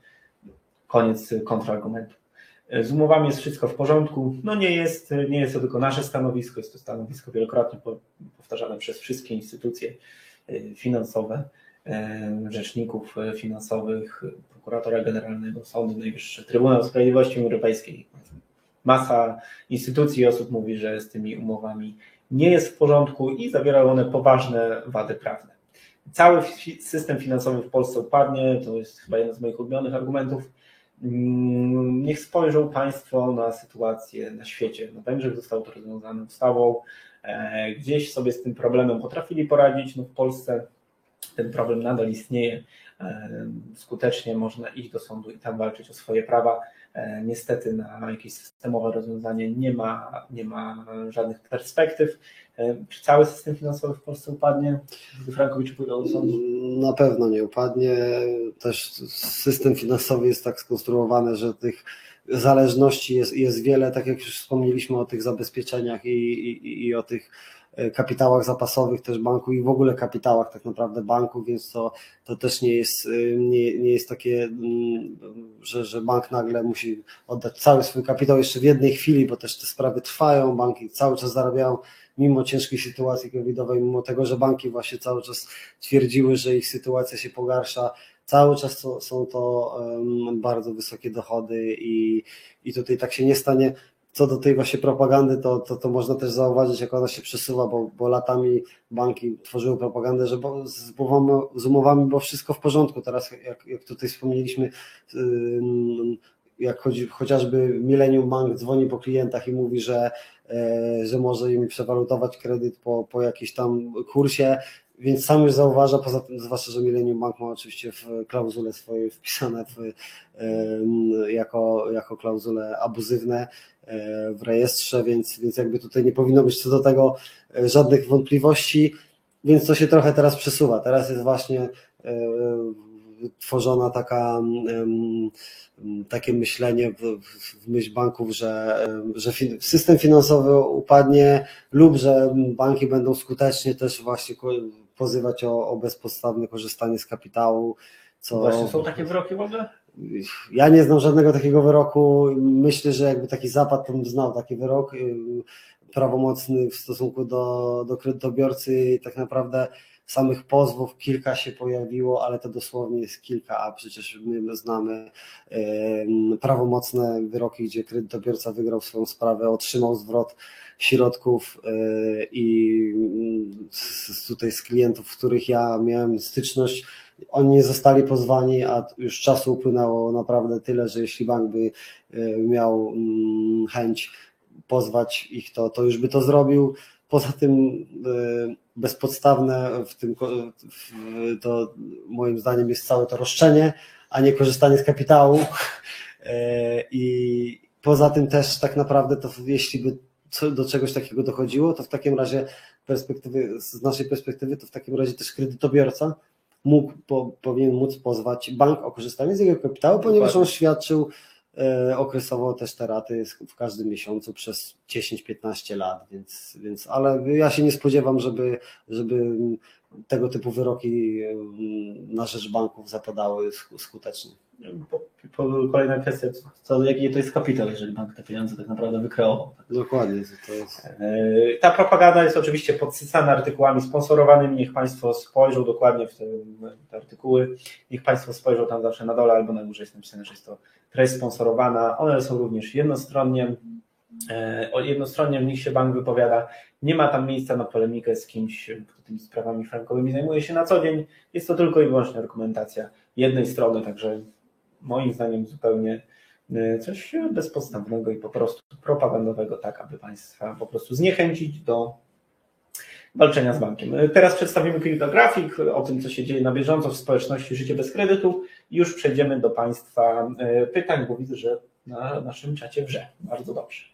Koniec kontrargumentu. Z umowami jest wszystko w porządku. No nie jest, nie jest to tylko nasze stanowisko, jest to stanowisko wielokrotnie powtarzane przez wszystkie instytucje y, finansowe, rzeczników finansowych, prokuratora generalnego, Sądu Najwyższy, Trybunał Sprawiedliwości Europejskiej. Masa instytucji i osób mówi, że z tymi umowami nie jest w porządku i zawierają one poważne wady prawne. Cały system finansowy w Polsce upadnie, to jest chyba jeden z moich ulubionych argumentów niech spojrzą Państwo na sytuację na świecie. Na Węgrzech zostało to rozwiązane ustawą. E, gdzieś sobie z tym problemem potrafili poradzić. No w Polsce ten problem nadal istnieje. E, skutecznie można iść do sądu i tam walczyć o swoje prawa. E, niestety na jakieś systemowe rozwiązanie nie ma, nie ma żadnych perspektyw. E, czy cały system finansowy w Polsce upadnie, gdy Frankowicz pójdą do sądu? Na pewno nie upadnie. Też system finansowy jest tak skonstruowany, że tych zależności jest, jest wiele, tak jak już wspomnieliśmy o tych zabezpieczeniach i, i, i o tych kapitałach zapasowych też banku i w ogóle kapitałach tak naprawdę banku, więc to, to też nie jest, e, nie, nie jest takie, mm, że, że bank nagle musi oddać cały swój kapitał jeszcze w jednej chwili, bo też te sprawy trwają, banki cały czas zarabiają mimo ciężkiej sytuacji covidowej, mimo tego, że banki właśnie cały czas twierdziły, że ich sytuacja się pogarsza, cały czas to, są to bardzo wysokie dochody i, i tutaj tak się nie stanie co do tej właśnie propagandy, to, to, to można też zauważyć, jak ona się przesuwa, bo, bo latami banki tworzyły propagandę, że bo z, umowami, z umowami było wszystko w porządku. Teraz, jak, jak tutaj wspomnieliśmy, jak chodzi, chociażby Millennium Bank dzwoni po klientach i mówi, że, e, że może im przewalutować kredyt po, po jakimś tam kursie, więc sam już zauważa, poza tym, zwłaszcza, że Millennium Bank ma oczywiście w klauzule swoje wpisane w, jako, jako klauzule abuzywne w rejestrze, więc, więc jakby tutaj nie powinno być co do tego e, żadnych wątpliwości, więc to się trochę teraz przesuwa. Teraz jest właśnie e, tworzona taka takie myślenie w, w myśl banków, że, że system finansowy upadnie lub że banki będą skutecznie też właśnie pozywać o, o bezpodstawne korzystanie z kapitału. Co... Właśnie są takie wyroki w ogóle? Ja nie znam żadnego takiego wyroku. Myślę, że jakby taki zapad to znał taki wyrok y, prawomocny w stosunku do, do kredytobiorcy. Tak naprawdę samych pozwów kilka się pojawiło, ale to dosłownie jest kilka, a przecież my znamy prawomocne wyroki, gdzie kredytobiorca wygrał swoją sprawę, otrzymał zwrot środków e, i tutaj z klientów, w których ja miałem styczność, oni nie zostali pozwani, a już czasu upłynęło naprawdę tyle, że jeśli bank by e, miał mm, chęć pozwać ich, to, to już by to zrobił. Poza tym e, bezpodstawne w tym to moim zdaniem jest całe to roszczenie, a nie korzystanie z kapitału. I poza tym też tak naprawdę to jeśli by do czegoś takiego dochodziło, to w takim razie perspektywy, z naszej perspektywy, to w takim razie też kredytobiorca mógł, po, powinien móc pozwać bank o korzystanie z jego kapitału, ponieważ on świadczył e, okresowo też te raty w każdym miesiącu przez 10-15 lat, więc, więc ale ja się nie spodziewam, żeby, żeby tego typu wyroki mm, na rzecz banków zapadały sk- skutecznie. Kolejna kwestia, co, jaki to jest kapitał, jeżeli bank te pieniądze tak naprawdę wykreował. Dokładnie, to jest. Yy, Ta propaganda jest oczywiście podsycana artykułami sponsorowanymi. Niech Państwo spojrzą dokładnie w te, te artykuły. Niech Państwo spojrzą tam zawsze na dole albo na górze jest napisane, że jest to treść sponsorowana. One są również jednostronnie. e, Jednostronnie w nich się bank wypowiada. Nie ma tam miejsca na polemikę z kimś, kto tymi sprawami frankowymi zajmuje się na co dzień. Jest to tylko i wyłącznie argumentacja jednej strony, także moim zdaniem zupełnie e, coś bezpodstawnego i po prostu propagandowego, tak aby Państwa po prostu zniechęcić do walczenia z bankiem. E, Teraz przedstawimy kilka grafik o tym, co się dzieje na bieżąco w społeczności Życie bez kredytu już przejdziemy do Państwa e, pytań, bo widzę, że na naszym czacie wrze. Bardzo dobrze.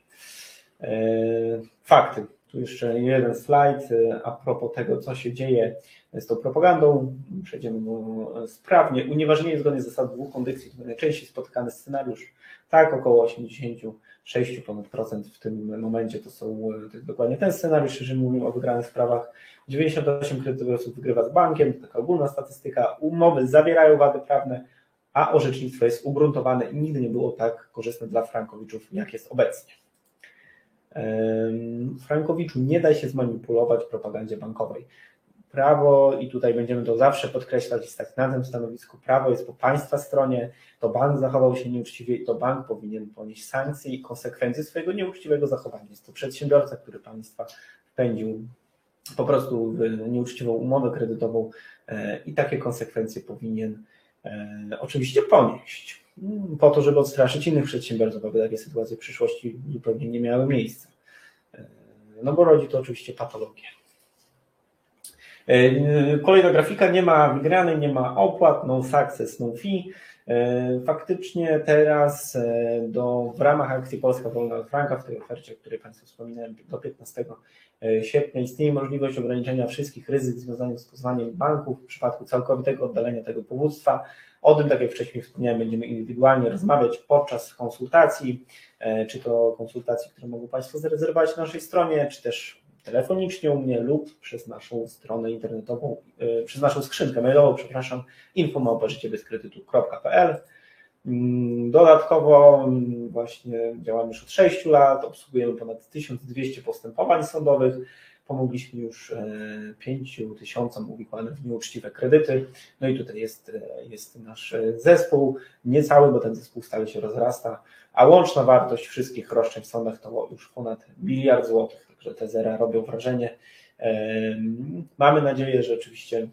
Fakty. Tu jeszcze jeden slajd e, a propos tego, co się dzieje z tą propagandą. Przejdziemy sprawnie. Unieważnienie zgodnie z zasadą dwóch kondycji to najczęściej spotykany scenariusz. Tak, około 86 ponad procent w tym momencie to są e, to dokładnie ten scenariusz, jeżeli mówimy o wygranych sprawach. 98 kredytobiorców wygrywa z bankiem, to taka ogólna statystyka. Umowy zawierają wady prawne, a orzecznictwo jest ugruntowane i nigdy nie było tak korzystne dla frankowiczów, jak jest obecnie. Frankowiczu nie da się zmanipulować propagandzie bankowej. Prawo, i tutaj będziemy to zawsze podkreślać i stać na tym stanowisku, prawo jest po Państwa stronie, to bank zachował się nieuczciwie i to bank powinien ponieść sankcje i konsekwencje swojego nieuczciwego zachowania. Jest to przedsiębiorca, który Państwa wpędził po prostu w nieuczciwą umowę kredytową e, i takie konsekwencje powinien e, oczywiście ponieść. Mm, Po to, żeby odstraszyć innych przedsiębiorców, aby takie sytuacje w przyszłości zupełnie nie miały miejsca. E, No bo rodzi to oczywiście patologię. E, Kolejna grafika, nie ma wygranej, nie ma opłat, no success, no fee. E, Faktycznie teraz e, do, w ramach akcji Polska Wolna od Franka, w tej ofercie, o której Państwu wspominałem, do 15 sierpnia istnieje możliwość ograniczenia wszystkich ryzyk związanych z pozwaniem banków w przypadku całkowitego oddalenia tego powództwa. O tym, tak jak wcześniej wspomniałem, będziemy indywidualnie rozmawiać podczas konsultacji, e, czy to konsultacji, które mogą Państwo zarezerwować na naszej stronie, czy też telefonicznie u mnie lub przez naszą stronę internetową, e, przez naszą skrzynkę mailową, przepraszam, info.życiebezkredytu.pl. Mm, Dodatkowo mm, właśnie działamy już od 6 lat, obsługujemy ponad 1200 postępowań sądowych, pomogliśmy już 5 tysiącom uwikłanych w nieuczciwe kredyty. No i tutaj jest, e, jest nasz e, zespół, niecały, bo ten zespół stale się rozrasta, a łączna wartość wszystkich roszczeń w sądach to już ponad miliard złotych, także te zera robią wrażenie. Mamy nadzieję, że oczywiście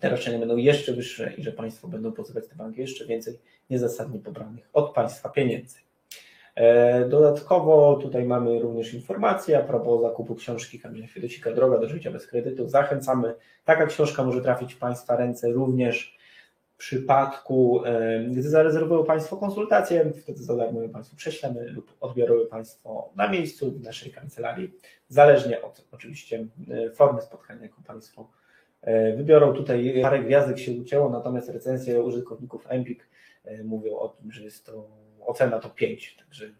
te roszczenia będą jeszcze wyższe i że Państwo będą pozywać te banki jeszcze więcej niezasadnie pobranych od Państwa pieniędzy. E, Dodatkowo tutaj mamy również informacje a propos zakupu książki Kamila Fiedosika Droga do życia bez kredytu. Zachęcamy. Taka książka może trafić w Państwa ręce również w przypadku, e, gdy zarezerwują Państwo konsultację, wtedy za darmo ją Państwu prześlemy lub odbiorą Państwo na miejscu w naszej kancelarii, zależnie od oczywiście e, formy spotkania, jaką Państwo wybiorą. Tutaj parę gwiazdek się ucięło, natomiast recenzje użytkowników Empik mówią o tym, że jest to ocena to 5, także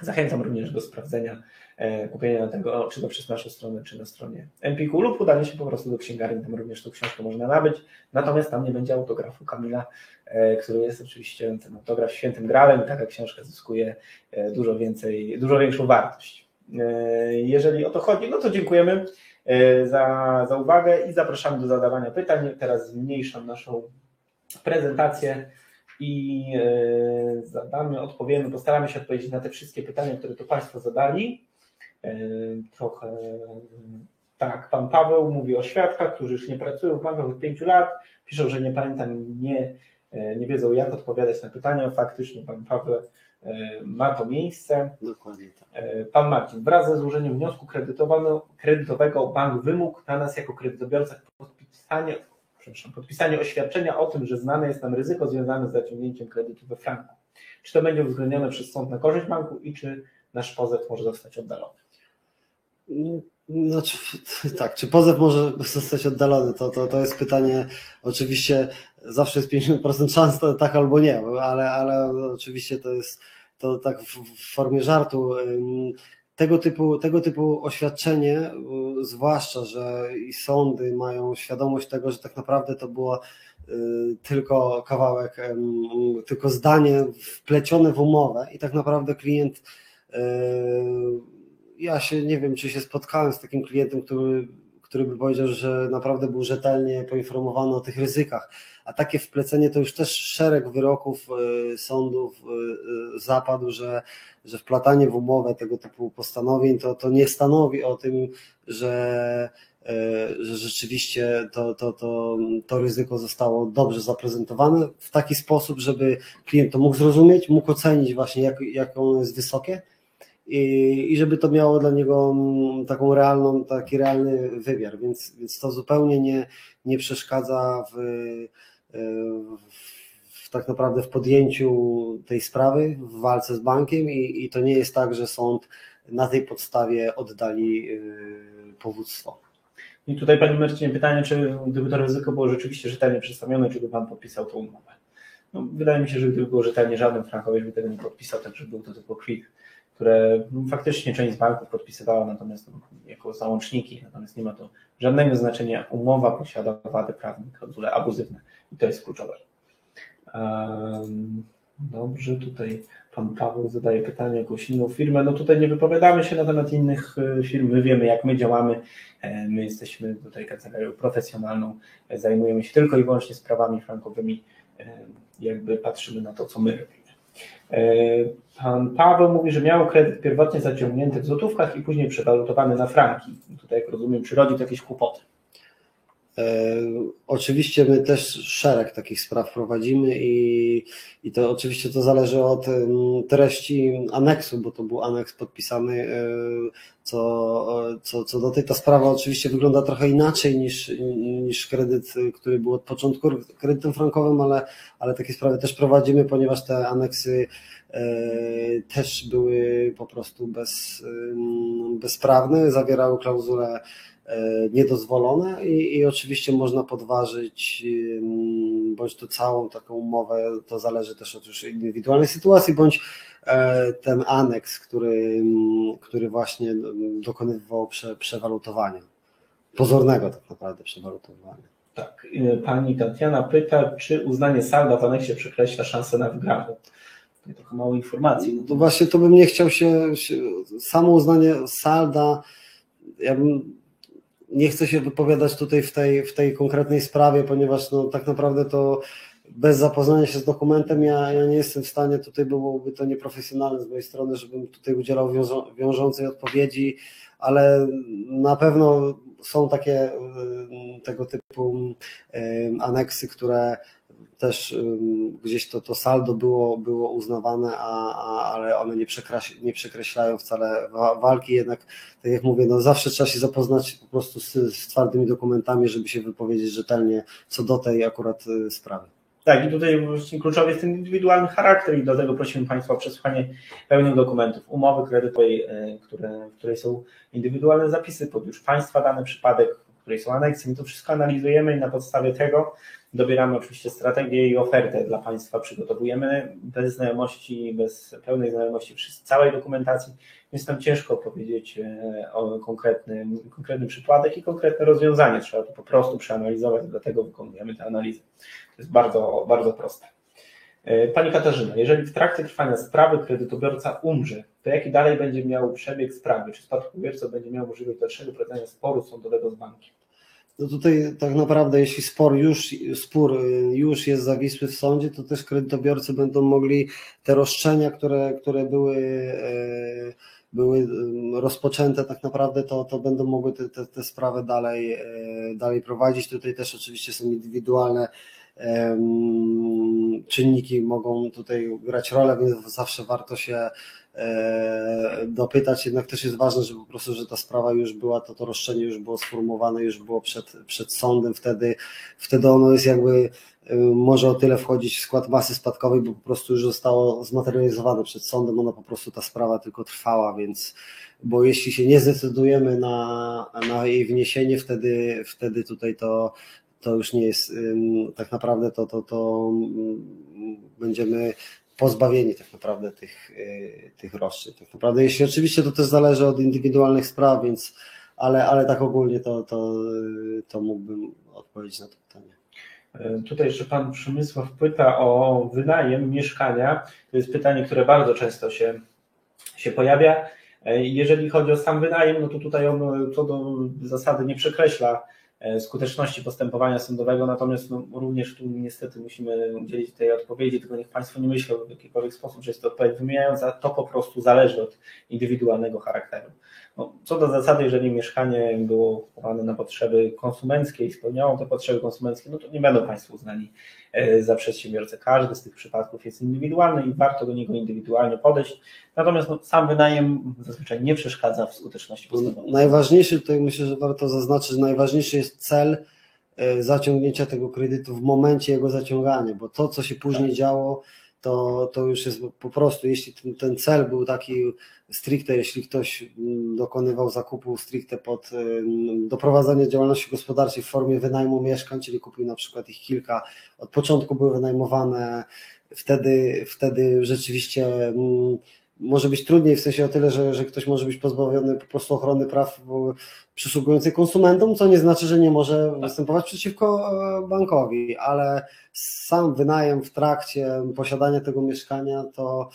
zachęcam również do sprawdzenia, e, kupienia tego, czy to przez naszą stronę, czy na stronie Empiku lub udania się po prostu do księgarni, tam również tą książkę można nabyć, natomiast tam nie będzie autografu Kamila, e, który jest oczywiście ten autograf świętym gralem i taka książka zyskuje e, dużo więcej, dużo większą wartość. Jeżeli o to chodzi, no to dziękujemy za, za uwagę i zapraszamy do zadawania pytań. Teraz zmniejszam naszą prezentację i e, zadamy, odpowiemy, postaramy się odpowiedzieć na te wszystkie pytania, które to Państwo zadali. E, Trochę tak, Pan Paweł mówi o świadkach, którzy już nie pracują w bankach od pięciu lat, piszą, że nie pamiętam, nie, e, nie wiedzą jak odpowiadać na pytania. Faktycznie Pan Paweł ma to miejsce. Dokładnie tak. Pan Marcin, wraz ze złożeniem wniosku kredytowego bank wymógł na nas jako kredytobiorcach podpisanie, przepraszam, podpisanie oświadczenia o tym, że znane jest nam ryzyko związane z zaciągnięciem kredytu we franku. Czy to będzie uwzględnione przez sąd na korzyść banku i czy nasz pozew może zostać oddalony? Znaczy, tak, czy pozew może zostać oddalony? To, to, to jest pytanie oczywiście zawsze jest 50% szans, tak albo nie, ale, ale oczywiście to jest to tak w formie żartu. Tego typu, tego typu oświadczenie, zwłaszcza, że i sądy mają świadomość tego, że tak naprawdę to było tylko kawałek, tylko zdanie wplecione w umowę i tak naprawdę klient ja się nie wiem, czy się spotkałem z takim klientem, który, który by powiedział, że naprawdę był rzetelnie poinformowany o tych ryzykach. A takie wplecenie to już też szereg wyroków e, sądów e, e, zapadł, że, że wplatanie w umowę tego typu postanowień to, to nie stanowi o tym, że, że rzeczywiście to, to, to, to ryzyko zostało dobrze zaprezentowane w taki sposób, żeby klient to mógł zrozumieć, mógł ocenić właśnie, jak, jak ono jest wysokie i, i żeby to miało dla niego mm, taką realną, taki realny wymiar, więc, więc to zupełnie nie, nie przeszkadza w, w, tak naprawdę w podjęciu tej sprawy, w walce z bankiem i, i to nie jest tak, że sąd na tej podstawie oddali y, powództwo. I tutaj Panie Marcinie pytanie, czy gdyby to ryzyko było rzeczywiście rzetelnie przedstawione, czy by Pan podpisał tą umowę? No, wydaje mi się, że gdyby było rzetelnie, żaden frankowiec by tego nie podpisał, także był to tylko quick które no, faktycznie część banków podpisywała natomiast jako załączniki, natomiast nie ma to żadnego znaczenia. Umowa posiada wady prawne, klauzule abuzywne i to jest kluczowe. Dobrze, tutaj pan Paweł zadaje pytanie o jakąś inną firmę. No tutaj nie wypowiadamy się na temat innych y, firm, my wiemy jak my działamy, e, my jesteśmy tutaj kancelarią profesjonalną, e, zajmujemy się tylko i wyłącznie sprawami frankowymi, e, jakby patrzymy na to, co my robimy. E, pan Paweł mówi, że miał kredyt pierwotnie zaciągnięty w złotówkach i później przewalutowany na franki. Tutaj, jak rozumiem, przyrodzi to jakieś kłopoty. E, oczywiście my też szereg takich spraw prowadzimy i, i to oczywiście to zależy od treści aneksu, bo to był aneks podpisany e, co, co, co do tej. Ta sprawa oczywiście wygląda trochę inaczej niż, niż kredyt, który był od początku kredytem frankowym, ale, ale takie sprawy też prowadzimy, ponieważ te aneksy e, też były po prostu bez, bezprawne, zawierały klauzule E, niedozwolone i, i oczywiście można podważyć bądź to całą taką umowę, to zależy też od już indywidualnej sytuacji, bądź e, ten aneks, który, który właśnie dokonywał prze, przewalutowania, pozornego tak naprawdę przewalutowania. Tak, pani Tatiana pyta, czy uznanie salda w aneksie przekreśla szansę na wygraną? Tutaj trochę mało informacji. No to właśnie to bym nie chciał się, się samo uznanie salda, ja bym nie chcę się wypowiadać tutaj w tej, w tej konkretnej sprawie, ponieważ no, tak naprawdę to bez zapoznania się z dokumentem ja, ja nie jestem w stanie, tutaj byłoby to nieprofesjonalne z mojej strony, żebym tutaj udzielał wiążącej odpowiedzi, ale na pewno są takie tego typu aneksy, które też gdzieś to, to saldo było, było uznawane, a, a, ale one nie, nie przekreślają wcale walki, jednak tak jak mówię, no zawsze trzeba się zapoznać po prostu z, z twardymi dokumentami, żeby się wypowiedzieć rzetelnie co do tej akurat y, sprawy. Tak, i tutaj kluczowy jest ten indywidualny charakter i dlatego prosimy Państwa o przesłuchanie pełnych dokumentów, umowy kredytowej, y, które, w której są indywidualne zapisy pod już Państwa dany przypadek, w której są aneksy. My to wszystko analizujemy i na podstawie tego Dobieramy oczywiście strategię i ofertę dla Państwa, przygotowujemy bez znajomości, bez pełnej znajomości całej dokumentacji, więc tam ciężko powiedzieć e, o konkretnym, konkretny przypadek i konkretne rozwiązanie. Trzeba to po prostu przeanalizować, dlatego wykonujemy tę analizę. To jest bardzo, bardzo proste. E, Pani Katarzyna, jeżeli w trakcie trwania sprawy kredytobiorca umrze, to jaki dalej będzie miał przebieg sprawy? Czy spadkobierca będzie miał możliwość dalszego prowadzenia sporu sądowego z bankiem? No tutaj tak naprawdę, jeśli spór już, spór już jest zawisły w sądzie, to też kredytobiorcy będą mogli te roszczenia, które, które były, e, były rozpoczęte tak naprawdę, to, to będą mogły te, te, te sprawy dalej, dalej prowadzić. Tutaj też oczywiście są indywidualne czynniki mogą tutaj grać rolę, więc zawsze warto się E, dopytać, jednak też jest ważne, że po prostu, że ta sprawa już była, to to roszczenie już było sformułowane, już było przed, przed sądem, wtedy, wtedy ono jest jakby e, może o tyle wchodzić w skład masy spadkowej, bo po prostu już zostało zmaterializowane przed sądem, ona po prostu ta sprawa tylko trwała, więc bo jeśli się nie zdecydujemy na, na jej wniesienie, wtedy, wtedy tutaj to to już nie jest tak naprawdę to, to, to będziemy pozbawieni tak naprawdę tych, tych roszczeń. Tak naprawdę, jeśli oczywiście to też zależy od indywidualnych spraw, więc ale, ale tak ogólnie to, to, to mógłbym odpowiedzieć na to pytanie. E, tutaj jeszcze pan Przemysław pyta o wynajem mieszkania. To jest pytanie, które bardzo często się, się pojawia. Jeżeli chodzi o sam wynajem, no to tutaj on co do zasady nie przekreśla skuteczności postępowania sądowego, natomiast no, również tu niestety musimy udzielić tej odpowiedzi, tylko niech Państwo nie myślą w jakikolwiek sposób, że jest to odpowiedź wymijająca, to po prostu zależy od indywidualnego charakteru. No, co do zasady, jeżeli mieszkanie było kupowane na potrzeby konsumenckie i spełniało te potrzeby konsumenckie, no to nie będą Państwo uznani e, za przedsiębiorcę. Każdy z tych przypadków jest indywidualny i warto do niego indywidualnie podejść. Natomiast no, sam wynajem zazwyczaj nie przeszkadza w skuteczności postępowania. Najważniejszy, tutaj myślę, że warto zaznaczyć, że najważniejszy jest cel e, zaciągnięcia tego kredytu w momencie jego zaciągania, bo to, co się później tak. działo, to, to już jest po prostu, jeśli ten, ten cel był taki stricte, jeśli ktoś mm, dokonywał zakupu stricte pod doprowadzenie działalności gospodarczej w formie wynajmu mieszkań, czyli kupił na przykład ich kilka, od początku były wynajmowane, wtedy, wtedy rzeczywiście mm, może być trudniej w sensie o tyle, że, że ktoś może być pozbawiony po prostu ochrony praw przysługujących konsumentom, co nie znaczy, że nie może występować przeciwko e, bankowi, ale sam wynajem w trakcie posiadania tego mieszkania to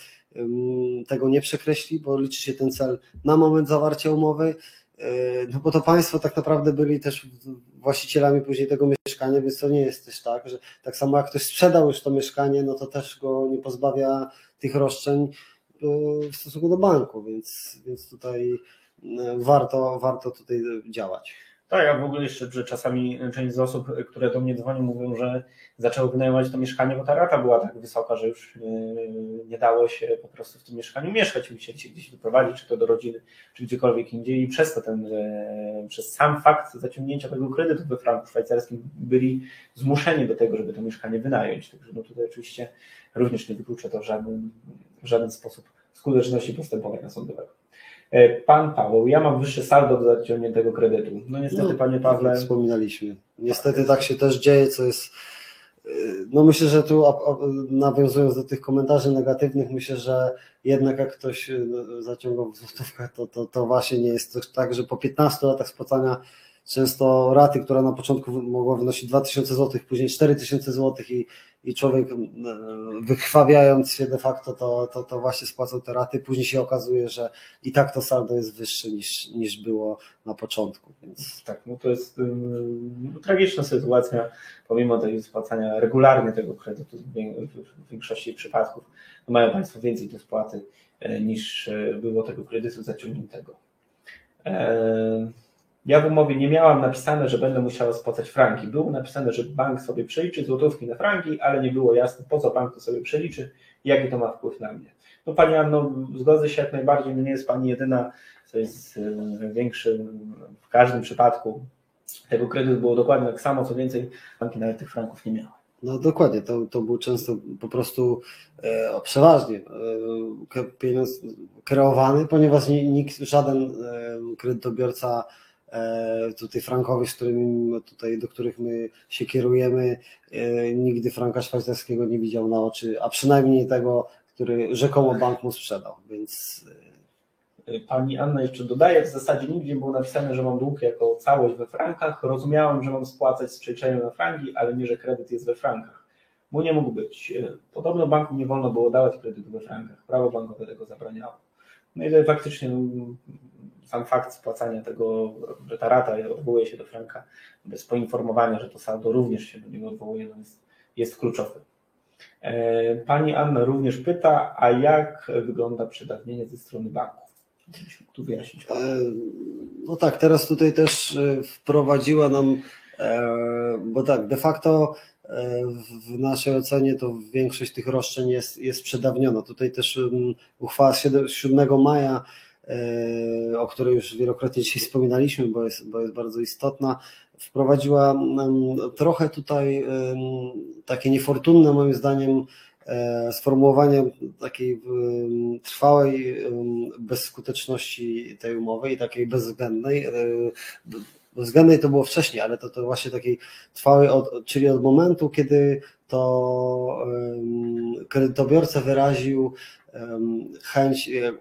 tego nie przekreśli, bo liczy się ten cel na moment zawarcia umowy, e, no bo to państwo tak naprawdę byli też właścicielami później tego mieszkania, więc to nie jest też tak, że tak samo jak ktoś sprzedał już to mieszkanie, no to też go nie pozbawia tych roszczeń w stosunku do banku, więc, więc tutaj e, warto, warto tutaj działać. Tak, a w ogóle jeszcze, że czasami część z osób, które do mnie dzwonią, mówią, że zaczęły wynajmować to mieszkanie, bo ta rata była tak wysoka, że już nie dało się po prostu w tym mieszkaniu mieszkać. Musieli się gdzieś wyprowadzić, czy to do rodziny, czy gdziekolwiek indziej. I przez to ten, przez sam fakt zaciągnięcia tego kredytu we franku szwajcarskim byli zmuszeni do tego, żeby to mieszkanie wynająć. Także no tutaj oczywiście również nie wyklucza to w żaden, w żaden sposób skuteczności postępowania sądowego. E, pan Paweł, ja mam wyższe saldo do zaciągniętego kredytu. No niestety, no, panie Pawle. Tak wspominaliśmy. Niestety tak się też dzieje, co jest. E, no myślę, że tu nawiązując do tych komentarzy negatywnych, myślę, że jednak jak ktoś e, zaciągał w złotówkach, to, to, to właśnie nie jest tak, że po 15 latach spłacania często raty, która na początku mogła wynosić 2000 zł, później 4000 zł i, i człowiek wykrwawiając się de facto to, to, to właśnie spłacał te raty, później się okazuje, że i tak to saldo jest wyższe niż, niż było na początku. Więc... Tak, no to jest um, tragiczna sytuacja, pomimo tej spłacania regularnie tego kredytu w większości przypadków, no mają Państwo więcej do spłaty e, niż e, było tego kredytu zaciągniętego. E ja w umowie nie miałam napisane, że będę musiała spłacać franki. Było napisane, że bank sobie przeliczy złotówki na franki, ale nie było jasne, po co bank to sobie przeliczy i jaki to ma wpływ na mnie. No Pani Anno, zgodzę się jak najbardziej, nie jest Pani jedyna, co jest e, większy w każdym przypadku. Tego kredytu było dokładnie tak samo, co więcej, banki nawet tych franków nie miały. No dokładnie, to, to był często po prostu e, przeważnie e, pieniądz kreowany, ponieważ nikt, żaden e, kredytobiorca tutaj frankowych, z którymi tutaj, do których my się kierujemy, e, nigdy franka szwajcarskiego nie widział na oczy, a przynajmniej tego, który rzekomo bank mu sprzedał, więc e, Pani Anna jeszcze dodaje, w zasadzie nigdzie było napisane, że mam dług jako całość we frankach. Rozumiałem, że mam spłacać z przeliczeniem na franki, ale nie, że kredyt jest we frankach. Bo nie mógł być. Podobno banku nie wolno było dawać kredytu we frankach. Prawo bankowe tego zabraniało. No i faktycznie no, sam fakt spłacania tego, że ta rata odwołuje się do franka bez poinformowania, że to saldo również się do niego odwołuje, jest, jest kluczowy. E, pani Anna również pyta, a jak wygląda przedawnienie ze strony banków? tu wyjaśnić. E, no tak, teraz tutaj też e, wprowadziła nam, bo tak, de facto w naszej ocenie to większość tych roszczeń jest, jest przedawniona. Tutaj też uchwała 7 maja o której już wielokrotnie dzisiaj wspominaliśmy, bo jest, bo jest bardzo istotna, wprowadziła trochę tutaj takie niefortunne moim zdaniem e, sformułowanie takiej trwałej bezskuteczności tej umowy i takiej bezwzględnej. E, względnej to było wcześniej, ale to, to właśnie takiej trwałej, od, czyli od momentu, kiedy to kredytobiorca wyraził chęć e,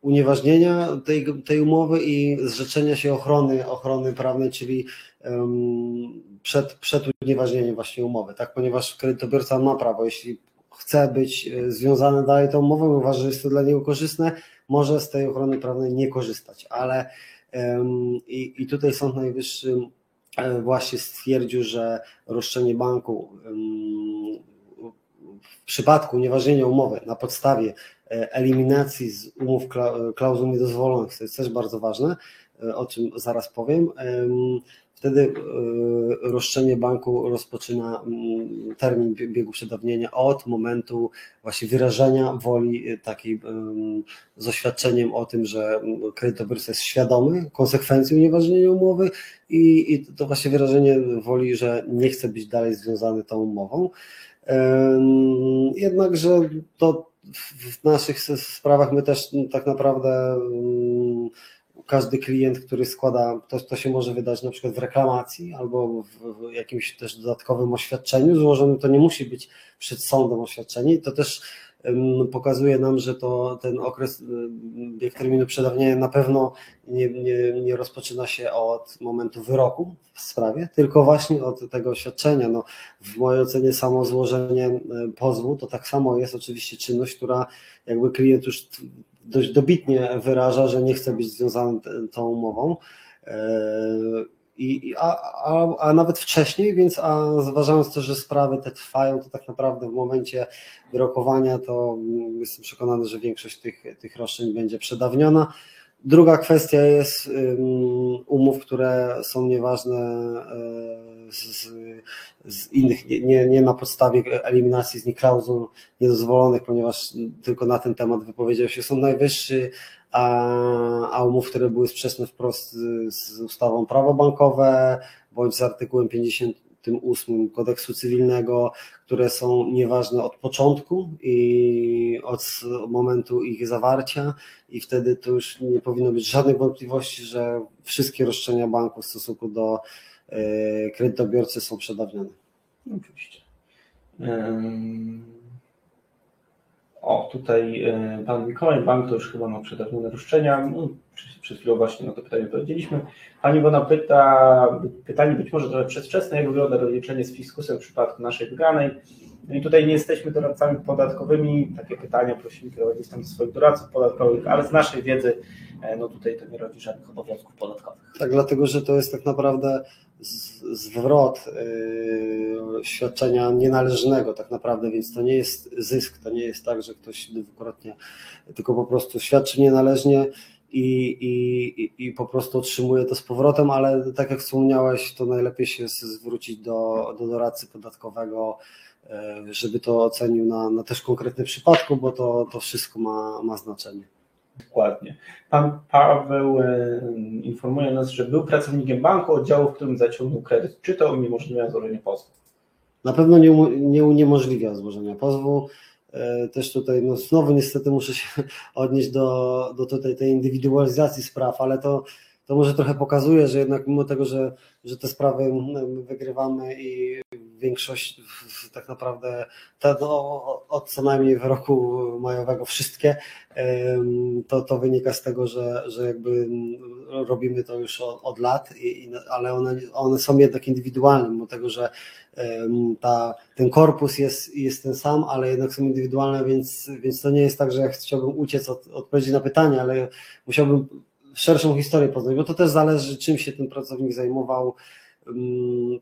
unieważnienia tej, tej umowy i zrzeczenia się ochrony, ochrony prawnej, czyli um, przed, przed unieważnieniem właśnie umowy, tak? Ponieważ kredytobiorca ma prawo, jeśli chce być e, związany dalej tą umową, uważa, że jest to dla niego korzystne, może z tej ochrony prawnej nie korzystać, ale um, i, i tutaj Sąd Najwyższy e, właśnie stwierdził, że roszczenie banku um, w przypadku unieważnienia umowy na podstawie e, eliminacji z umów klauzul niedozwolonych, to jest też bardzo ważne, o czym zaraz powiem, Wtedy e, roszczenie banku rozpoczyna termin biegu przedawnienia od momentu właśnie wyrażenia woli e, takiej z oświadczeniem o tym, że kredytobiorca jest świadomy konsekwencji unieważnienia umowy i to właśnie wyrażenie woli, że nie chce być dalej związany tą umową. Jednakże to w naszych sprawach my też tak naprawdę każdy klient, który składa, to, to się może wydać na przykład w reklamacji albo w, jakimś też dodatkowym oświadczeniu złożonym, to nie musi być przed sądem oświadczenie to też pokazuje nam, że to ten okres, bieg terminu przedawnienia na pewno nie, nie, nie rozpoczyna się od momentu wyroku w sprawie, tylko właśnie od tego oświadczenia. No, w mojej ocenie samo złożenie pozwu to tak samo jest oczywiście czynność, która jakby klient już dość dobitnie wyraża, że nie chce być związany tą umową. I, a, a, a nawet wcześniej, więc a zważając to, że sprawy te trwają, to tak naprawdę w momencie wyrokowania to jestem przekonany, że większość tych, tych roszczeń będzie przedawniona. Druga kwestia jest umów, które są nieważne e, z, z innych, nie, nie na podstawie eliminacji z nich klauzul niedozwolonych, ponieważ tylko na ten temat wypowiedział się Sąd Najwyższy, a, a umów, które były sprzeczne wprost z ustawą prawo bankowe bądź z artykułem 50 tym ósmym kodeksu cywilnego, które są nieważne od początku i od momentu ich zawarcia i wtedy to już nie powinno być żadnych wątpliwości, że wszystkie roszczenia banku w stosunku do e, kredytobiorcy są przedawnione. Oczywiście. O, tutaj e, pan Mikołaj Bank to już chyba ma przedawnione roszczenia. No, przed chwilą właśnie na to pytanie odpowiedzieliśmy. Pani Wona pyta, pytanie być może trochę przedwczesne, jak wygląda rozliczenie z fiskusem w przypadku naszej wygranej. No i tutaj nie jesteśmy doradcami podatkowymi. Takie pytania prosimy kierować tam do swoich doradców podatkowych, ale z naszej wiedzy, e, no tutaj to nie rodzi żadnych obowiązków podatkowych. Tak, dlatego że to jest tak naprawdę zwrot yy, świadczenia nienależnego tak naprawdę, więc to nie jest zysk, to nie jest tak, że ktoś dwukrotnie, tylko po prostu świadczy nienależnie i, i, i po prostu otrzymuje to z powrotem, ale tak jak wspomniałeś, to najlepiej się zwrócić do, do doradcy podatkowego, yy, żeby to ocenił na, na też konkretnym przypadku, bo to, to wszystko ma, ma znaczenie. Dokładnie. Pan Paweł e, informuje nas, że był pracownikiem banku, oddziału, w którym zaciągnął kredyt. Czy to uniemożliwia złożenie pozwu? Na pewno nie, nie uniemożliwia złożenia pozwu. E, też tutaj, no znowu niestety muszę się odnieść do, do tutaj tej indywidualizacji spraw, ale to, to może trochę pokazuje, że jednak mimo tego, że, że te sprawy wygrywamy i większość tak naprawdę te, no, od co najmniej wyroku majowego wszystkie, to, to wynika z tego, że, że jakby robimy to już od, od lat, i, ale one, one są jednak indywidualne, mimo tego, że ta, ten korpus jest, jest ten sam, ale jednak są indywidualne, więc, więc to nie jest tak, że ja chciałbym uciec od odpowiedzi na pytanie, ale musiałbym szerszą historię poznać, bo to też zależy, czym się ten pracownik zajmował,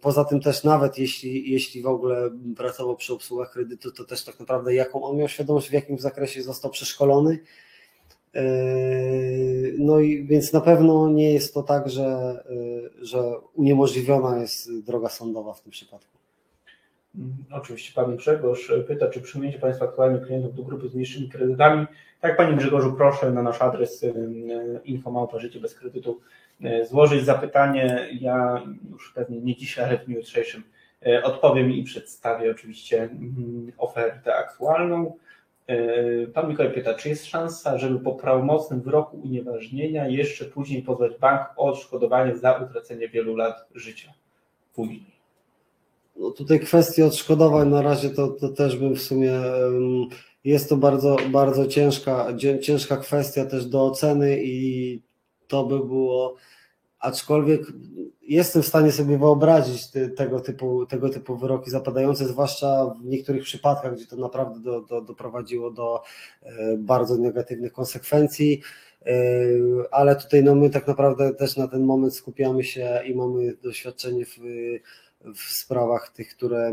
poza tym też nawet jeśli, jeśli w ogóle pracował przy obsługach kredytu, to też tak naprawdę jaką on miał świadomość, w jakim zakresie został przeszkolony. Yy, no i więc na pewno nie jest to tak, że, yy, że uniemożliwiona jest droga sądowa w tym przypadku. Mm, oczywiście Pan Grzegorz pyta, czy przyjmujecie Państwo aktualnie klientów do grupy z niższymi kredytami. Tak, Panie Grzegorzu, proszę na nasz adres yy, infomałpa życie bez kredytu złożyć zapytanie. Ja już pewnie nie dzisiaj, ale w dniu jutrzejszym e, odpowiem i przedstawię oczywiście mm, ofertę aktualną. E, pan Mikołaj pyta, czy jest szansa, żeby po prawomocnym wyroku unieważnienia jeszcze później pozwać bank o odszkodowanie za utracenie wielu lat życia później? No tutaj kwestia odszkodowań na razie to, to też bym w sumie jest to bardzo, bardzo ciężka, ciężka kwestia też do oceny i to by było aczkolwiek jestem w stanie sobie wyobrazić te, tego, typu, tego typu wyroki zapadające, zwłaszcza w niektórych przypadkach, gdzie to naprawdę do, do, doprowadziło do e, bardzo negatywnych konsekwencji, e, ale tutaj no, my tak naprawdę też na ten moment skupiamy się i mamy doświadczenie w, w sprawach tych, które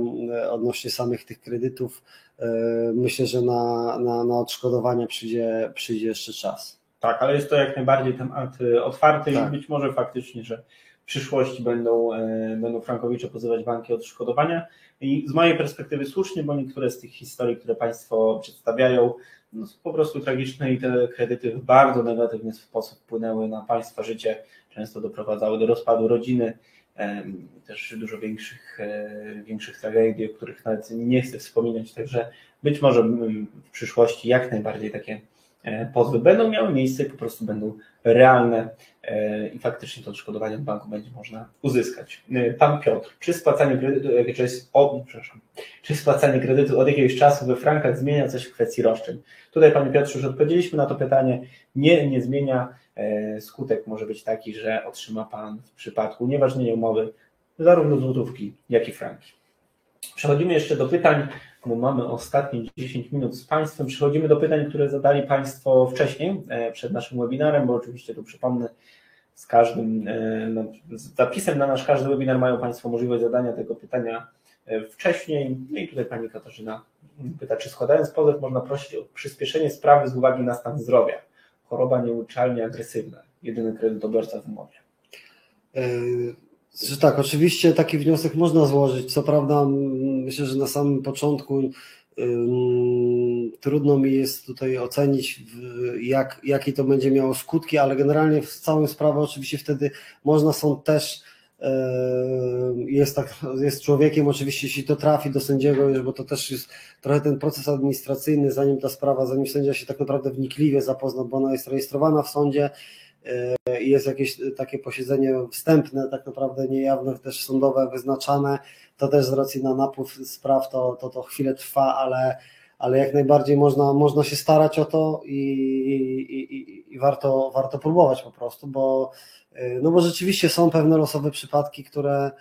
odnośnie samych tych kredytów, e, myślę, że na, na, na odszkodowania przyjdzie, przyjdzie jeszcze czas. Tak, ale jest to jak najbardziej temat y, otwarty tak. i być może faktycznie, że w przyszłości będą, e, będą frankowicze pozywać banki o odszkodowania. I z mojej perspektywy słusznie, bo niektóre z tych historii, które Państwo przedstawiają, no, są po prostu tragiczne i te kredyty w bardzo negatywny sposób wpłynęły na Państwa życie, często doprowadzały do rozpadu rodziny, też dużo większych, e, większych tragedii, o których nawet nie chcę wspominać, także być może w przyszłości jak najbardziej takie pozwy będą miały miejsce po prostu będą realne e, i faktycznie to odszkodowanie od banku będzie można uzyskać. E, pan Piotr, czy spłacanie kredytu, czy, od, przepraszam, czy spłacanie kredytu od jakiegoś czasu we frankach zmienia coś w kwestii roszczeń? Tutaj Panie Piotrze już odpowiedzieliśmy na to pytanie. Nie, nie zmienia. Skutek może być taki, że otrzyma Pan w przypadku unieważnienia umowy zarówno złotówki, jak i franki. Przechodzimy jeszcze do pytań bo mamy ostatnie 10 minut z Państwem. Przechodzimy do pytań, które zadali Państwo wcześniej, e, przed naszym webinarem, bo oczywiście tu przypomnę, z każdym e, no, z zapisem na nasz każdy webinar mają Państwo możliwość zadania tego pytania e, wcześniej. No i tutaj Pani Katarzyna pyta, czy składając pozew można prosić o przyspieszenie sprawy z uwagi na stan zdrowia, choroba nieuczalnie agresywna, jedyny kredytobiorca w umowie. Że tak, oczywiście taki wniosek można złożyć. Co prawda, myślę, że na samym początku trudno mi jest tutaj ocenić, jak, jakie to będzie miało skutki, ale generalnie w całą sprawę oczywiście wtedy można są też jest, tak, jest człowiekiem, oczywiście jeśli to trafi do sędziego, bo to też jest trochę ten proces administracyjny, zanim ta sprawa, zanim sędzia się tak naprawdę wnikliwie zapozna, bo ona jest rejestrowana w sądzie, i jest jakieś takie posiedzenie wstępne, tak naprawdę niejawne, też sądowe, wyznaczane, to też z racji na napływ spraw to, to, to chwilę trwa, ale, ale jak najbardziej można, można się starać o to i, i, i warto, warto próbować po prostu, bo, no bo rzeczywiście są pewne losowe przypadki, które,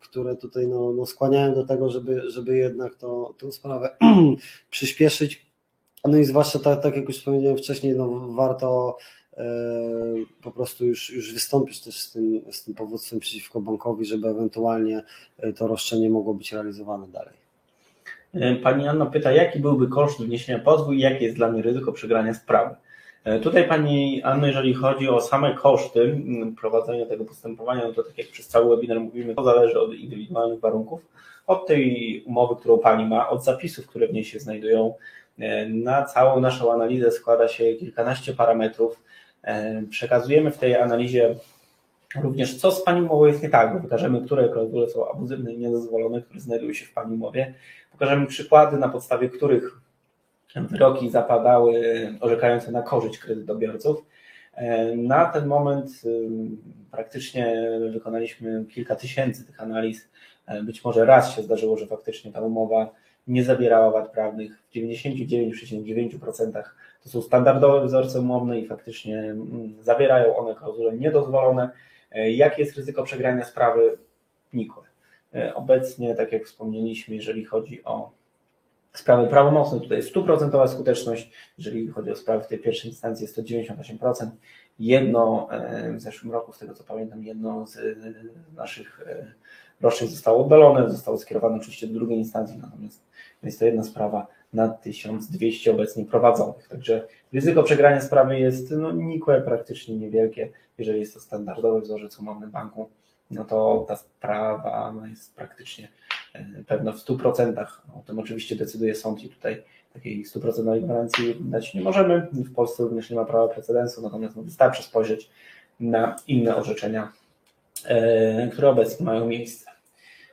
które tutaj no, no skłaniają do tego, żeby, żeby jednak to, tę sprawę przyspieszyć. No i zwłaszcza tak, tak jak już wspomniałem wcześniej, no warto E, po prostu już, już wystąpić też z tym, z tym powództwem przeciwko bankowi, żeby ewentualnie e, to roszczenie mogło być realizowane dalej. E, pani Anna pyta, jaki byłby koszt wniesienia pozwu i jakie jest dla mnie ryzyko przegrania sprawy? Tutaj Pani Anno, jeżeli chodzi o same koszty prowadzenia tego postępowania, no to tak jak przez cały webinar mówimy, to zależy od indywidualnych warunków, od tej umowy, którą Pani ma, od zapisów, które w niej się znajdują. Na całą naszą analizę składa się kilkanaście parametrów, E, przekazujemy w tej analizie również, co z Pani umową jest nie tak, pokażemy, które klauzule są abuzywne i niedozwolone, które znajdują się w Pani umowie. Pokażemy przykłady, na podstawie których wyroki zapadały orzekające na korzyść kredytobiorców. E, na ten moment praktycznie wykonaliśmy kilka tysięcy tych analiz. E, być może raz się zdarzyło, że faktycznie ta umowa nie zawierała wad prawnych. W 99,9% to są standardowe wzorce umowne i faktycznie mm, zawierają one klauzule niedozwolone. E, jakie jest ryzyko przegrania sprawy? Nikłe. E, obecnie, tak jak wspomnieliśmy, jeżeli chodzi o sprawy prawomocne, tutaj jest stuprocentowa skuteczność, jeżeli chodzi o sprawy w tej pierwszej instancji jest to 98%. Jedno w zeszłym roku, z tego co pamiętam, jedno z naszych roszczeń zostało oddalone, zostało skierowane oczywiście do drugiej instancji, natomiast jest to jedna sprawa na 1200 obecnie prowadzonych. Także ryzyko przegrania sprawy jest no, nikłe, praktycznie niewielkie. Jeżeli jest to standardowy wzorzec umowny banku, no to ta sprawa no, jest praktycznie e, pewna w 100%. O tym oczywiście decyduje sąd i tutaj takiej 100% gwarancji dać nie możemy. W Polsce również nie ma prawa precedensu, natomiast no, wystarczy spojrzeć na inne orzeczenia, e, które obecnie mają miejsce.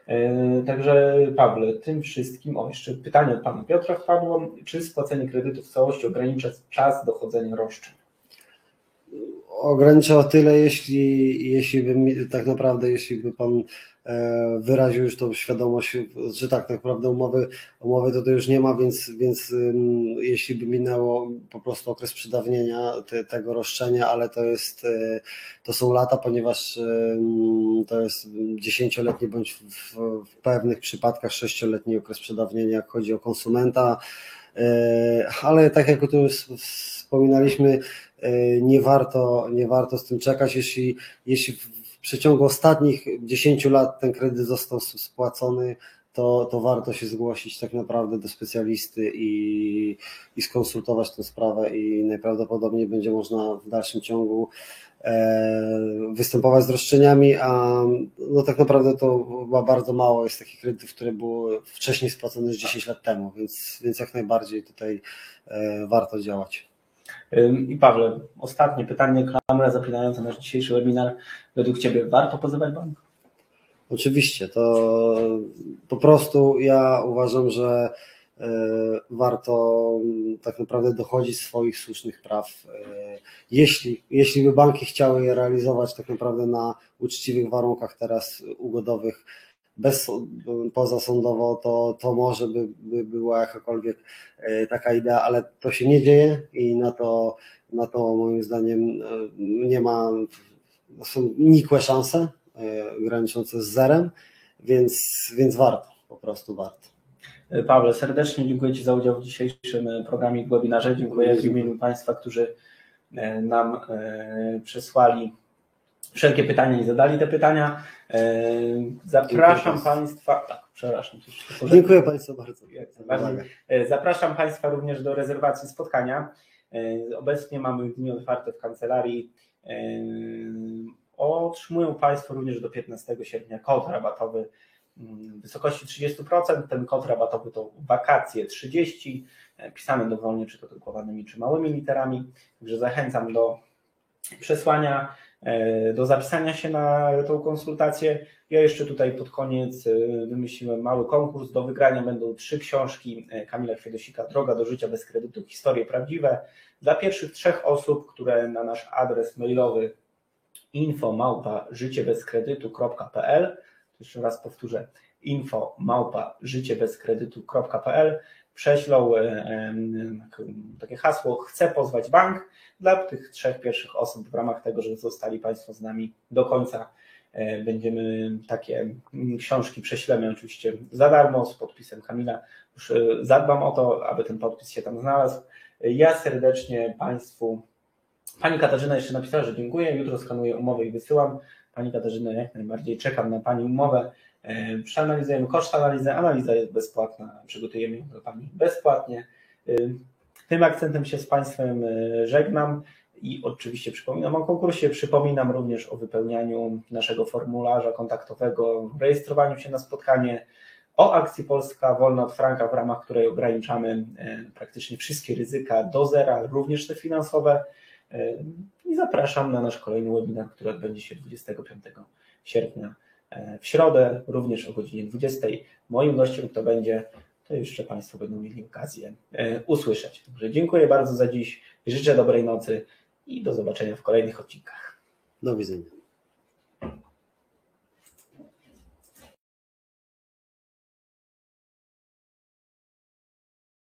E, Także Pawle, tym wszystkim, o jeszcze pytanie od Pana Piotra wpadło, czy spłacenie kredytu w całości ogranicza czas dochodzenia roszczeń? Ogranicza o tyle, jeśli, jeśli by mi, tak naprawdę, jeśli by Pan wyraził już tą świadomość, że tak naprawdę umowy, umowy to już nie ma, więc, więc jeśli by minęło po prostu okres przedawnienia te, tego roszczenia, ale to jest, e, to są lata, ponieważ to jest dziesięcioletni bądź w, w pewnych przypadkach sześcioletni okres przedawnienia, jak chodzi o konsumenta, e, ale tak jak o tym wspominaliśmy, e, nie warto, nie warto z tym czekać, jeśli, jeśli w przeciągu ostatnich 10 lat ten kredyt został spłacony, to, to warto się zgłosić tak naprawdę do specjalisty i, i skonsultować tę sprawę i najprawdopodobniej będzie można w dalszym ciągu e, występować z roszczeniami, a no tak naprawdę to chyba bardzo mało jest takich kredytów, które były wcześniej spłacone już 10 lat temu, więc, więc jak najbardziej tutaj e, warto działać. I Pawle, ostatnie pytanie, klamra zapinająca nasz dzisiejszy webinar. Według Ciebie warto pozywać bank? Oczywiście, to po prostu ja uważam, że e, warto mm, tak naprawdę dochodzić swoich słusznych praw. E, Jeśli, jeśli by banki chciały je realizować tak naprawdę na uczciwych warunkach teraz ugodowych, bez, pozasądowo, to, to może by, by była jakakolwiek e, taka idea, ale to się nie dzieje i na to, na to moim zdaniem e, nie ma, są nikłe szanse e, graniczące z zerem, więc, więc warto, po prostu warto. Pawle, serdecznie dziękuję Ci za udział w dzisiejszym programie i webinarze. Dziękuję w imieniu Państwa, którzy nam przesłali wszelkie pytania i zadali te pytania. Y, Zapraszam Dziękuję Państwa. Tak, przepraszam. Dziękuję Państwu bardzo. E, Zapraszam Państwa również do rezerwacji spotkania. E, Obecnie mamy dni otwarte w kancelarii. E, Otrzymują Państwo również do 15 sierpnia kod rabatowy mm, w wysokości 30%. Ten kod rabatowy to wakacje 30, e, pisane dowolnie, czy to drukowanymi, czy małymi literami. Także zachęcam do przesłania, e, do zapisania się na tą konsultację. Ja jeszcze tutaj pod koniec e, wymyśliłem mały konkurs. Do wygrania będą trzy książki e, Kamila Kwiedosika Droga do życia bez kredytu, historie prawdziwe. Dla pierwszych trzech osób, które na nasz adres mailowy info małpa jeszcze raz powtórzę info małpa prześlą e, em, takie hasło chcę pozwać bank dla tych trzech pierwszych osób w ramach tego, że zostali Państwo z nami do końca E, Będziemy takie mm, książki prześlemy oczywiście za darmo z podpisem Kamila. Już e, zadbam o to, aby ten podpis się tam znalazł. E, Ja serdecznie Państwu. Pani Katarzyna jeszcze napisała, że dziękuję. Jutro skanuję umowę i wysyłam. Pani Katarzyna, jak najbardziej czekam na Pani umowę. Przeanalizujemy koszt analizy. Analiza jest bezpłatna. Przygotujemy ją dla Pani bezpłatnie. Tym akcentem się z Państwem e, żegnam. I oczywiście przypominam o konkursie, przypominam również o wypełnianiu naszego formularza kontaktowego, rejestrowaniu się na spotkanie, o akcji Polska Wolna od Franka, w ramach której ograniczamy e, praktycznie wszystkie ryzyka do zera, również te finansowe. I zapraszam na nasz kolejny webinar, który odbędzie się 25 sierpnia w środę, również o godzinie 20. Moim gościem kto będzie, to jeszcze Państwo będą mieli okazję e, usłyszeć. Także dziękuję bardzo za dziś, życzę dobrej nocy i do zobaczenia w kolejnych odcinkach. Do widzenia.